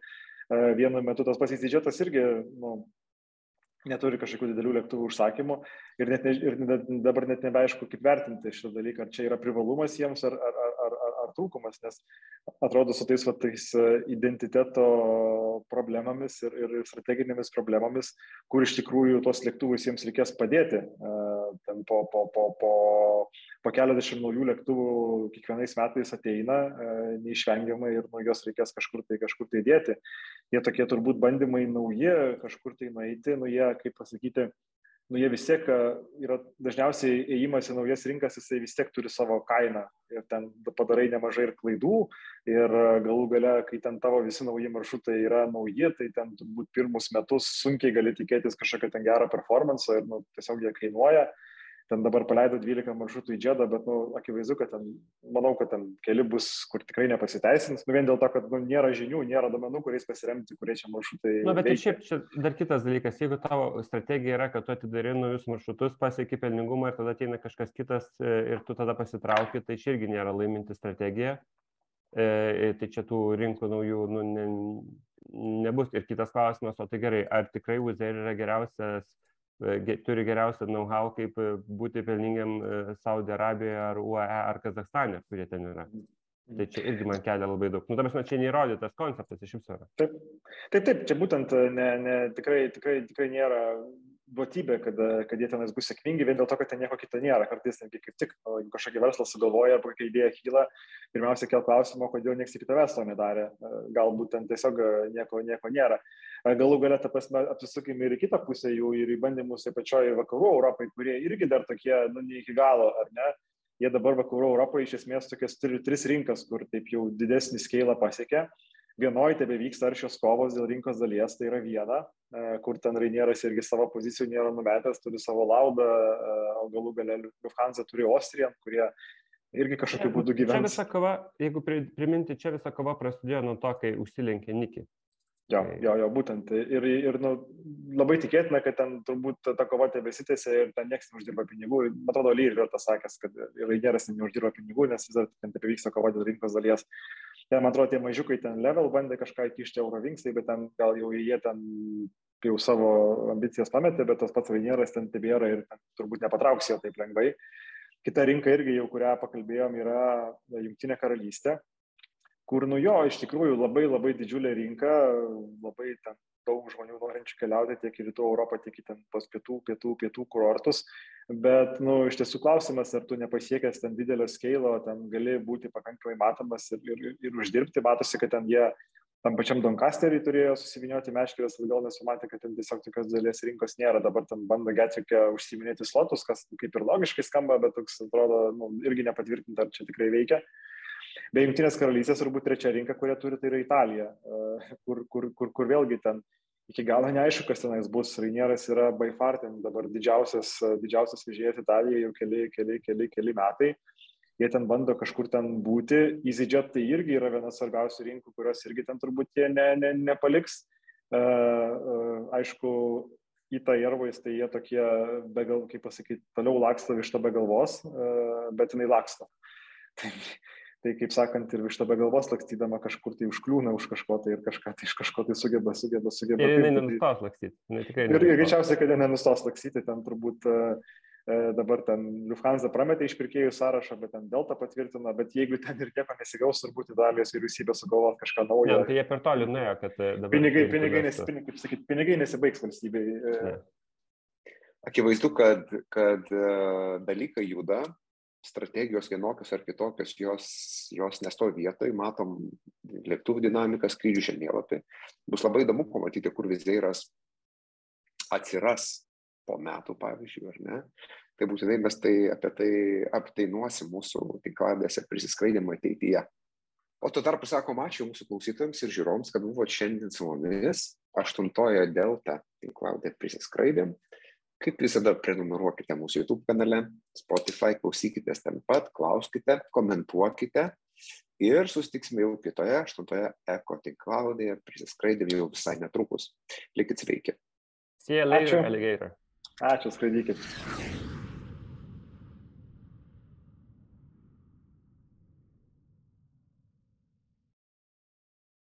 [SPEAKER 3] Uh, vienu metu tas pats didžiatas irgi nu, neturi kažkokių didelių lėktuvų užsakymų ir, net ne, ir dabar net nebeaišku, kaip vertinti šitą dalyką, ar čia yra privalumas jiems, ar, ar, ar, trūkumas, nes atrodo su tais, va, tais e, identiteto problemomis ir, ir strateginėmis problemomis, kur iš tikrųjų tos lėktuvus jiems reikės padėti. Uh, po, po, po, po, po keliasdešimt naujų lėktuvų kiekvienais metais ateina uh, neišvengiamai ir nuo jos reikės kažkur tai, kažkur tai dėti. Jie tokie turbūt bandymai nauji, kažkur tai nueiti, nu jie, kaip pasakyti, nu jie vis tiek e, yra dažniausiai ėjimas į naujas rinkas, jisai vis tiek turi savo kainą ir ten padarai nemažai ir klaidų ir e, galų gale, kai ten tavo visi nauji maršrutai yra nauji, tai ten turbūt pirmus metus sunkiai gali tikėtis kažkokio ten gerą performance ir nu, tiesiog jie kainuoja. Uh, ten dabar paleido 12 maršrutų į Džedą, bet, nu, akivaizdu, kad ten, manau, kad ten keli bus, kur tikrai nepasiteisins, nu, vien dėl to, kad nu, nėra žinių, nėra domenų, kuriais pasiremti, kurie čia maršrutai.
[SPEAKER 1] Na, nu, bet veikia. šiaip čia dar kitas dalykas, jeigu tavo strategija yra, kad tu atidari naujus maršrutus, pasieki pelningumą ir tada ateina kažkas kitas e, ir tu tada pasitrauki, tai čia irgi nėra laiminti strategija. E, e, tai čia tų rinkų naujų nu, ne, nebus. Ir kitas klausimas, o tai gerai, ar tikrai Uzer yra geriausias turi geriausią know-how, kaip e, būti pelningiam e, Saudo Arabijoje ar UAE ar Kazakstane, kurie ten yra. Tai čia irgi man kelia labai daug. Nu, tam prasme, čia neįrodytas konceptas iš viso yra.
[SPEAKER 3] Taip, taip, taip čia būtent ne, ne, tikrai, tikrai, tikrai nėra duotybė, kad, kad jie tenais bus sėkmingi vien dėl to, kad ten nieko kito nėra. Kartais netgi kaip tik, o, jeigu kažkokį verslą sugalvoja arba kokia idėja kyla, pirmiausia, kel klausimą, kodėl niekas iki tavęs to nedarė. Galbūt ten tiesiog nieko, nieko nėra. Galų galę, ta prasme, apsisukime ir į kitą pusę jų, ir į bandymus į pačioje vakarų Europai, kurie irgi dar tokie, nu, ne iki galo, ar ne? Jie dabar vakarų Europoje iš esmės tokias turi tris rinkas, kur taip jau didesnį skeilą pasiekia vienoje tebe vyksta aršios kovos dėl rinkos dalies, tai yra viena, e, kur ten Rainieras irgi savo pozicijų nėra numetęs, turi savo laudą, e, o galų gale Lufthansa turi Austriją, kurie irgi kažkokiu būdu gyvena.
[SPEAKER 1] Čia visa kova, jeigu priminti, čia visa kova prasidėjo nuo to, kai užsilenkė Niki.
[SPEAKER 3] Jo, tai- jo, jo, būtent. Ir, ir nu, labai tikėtina, kad ten turbūt ta kova tebesitėsi ir ten niekas neuždirba pinigų. Man atrodo, Lyr yra tas sakęs, kad Raideras neuždirba pinigų, nes vis dar ten taip vyksta kova dėl rinkos dalies. Ten, man atrodo, tie mažiukai ten level bandė kažką įkišti Eurovinksai, bet ten gal jau jie ten jau savo ambicijas pametė, bet tas pats Raideras ten tebėra ir ten, turbūt nepatrauks jo taip lengvai. Kita rinka irgi jau, kurią pakalbėjom, yra Junktinė karalystė kur nu jo iš tikrųjų labai labai didžiulė rinka labai ten daug žmonių norinčių keliauti tiek į rytų europą tiek į ten tuos pietų pietų pietų kurortus bet nu iš tiesų klausimas ar tu nepasiekęs ten didelio skeilo ten gali būti pakankamai matomas ir, ir, ir uždirbti matosi kad ten jie tam pačiam Doncasterį turėjo susivinioti meškerės atgal, nes matė, kad ten tiesiog tokios dalies rinkos nėra. Dabar ten bando Getvikė užsiminėti slotus, kas kaip ir logiškai skamba, bet toks atrodo nu, irgi nepatvirtinta, ar čia tikrai veikia. Be Junktinės karalystės turbūt trečia rinka, kurią turi, tai yra Italija, e, kur, kur, kur, kur vėlgi ten iki galo neaišku, kas tenais bus. Rainieras yra by far ten dabar didžiausias, didžiausias vežėjas Italijoje jau keli, keli, keli, keli metai. Jie ten bando kažkur ten būti. EasyJet tai irgi yra viena svarbiausių rinkų, kurios irgi ten turbūt jie ne, ne, nepaliks. Uh, aišku, į tą Airways tai jie tokie, begal, kaip pasakyti, toliau laksto iš to be galvos, bet jinai laksto. Tai tai kaip sakant ir višta be galvos lakstydama kažkur tai užkliūna už kažko tai ir kažką tai iš kažko tai sugeba, sugeba, sugeba.
[SPEAKER 1] Ir jinai nenustos lakstyti.
[SPEAKER 3] Ir, ir greičiausiai, kad jinai nenustos lakstyti, ten turbūt uh, dabar ten Lufthansa prametė iš pirkėjų sąrašą, bet ten Delta patvirtina, bet jeigu ten ir nieko nesigaus, turbūt Italijos vyriausybė sugalvos kažką naujo.
[SPEAKER 1] Ne, tai jie per toli nuėjo, kad dabar.
[SPEAKER 3] Pinigai, pinigai, nes, pinigai, kaip sakyt, pinigai nesibaigs valstybei. Ne.
[SPEAKER 2] Akivaizdu, kad, kad dalykai juda, strategijos vienokios ar kitokios, jos, jos nesto vietoj, matom lėktuvų dinamiką, skrydžių žemėlapį. Bus labai įdomu pamatyti, kur vizėras atsiras po metų, pavyzdžiui, ar ne. Tai būtinai mes tai, apie tai aptainuosim mūsų tinklavėse prisiskraidimo ateityje. O tuo tarpu sakom ačiū mūsų klausytojams ir žiūrovams, kad buvote šiandien su mumis aštuntojo Delta tinklavė prisiskraidėm. Kaip visada, prenumeruokite mūsų YouTube kanale, Spotify, klausykitės ten pat, klauskite, komentuokite ir susitiksime jau kitoje, aštuntoje eko tinklaladėje, prisiskraidėm jau visai netrukus. Likit sveiki.
[SPEAKER 1] See you later, Ačiū. alligator.
[SPEAKER 3] Ačiū, skraidykit.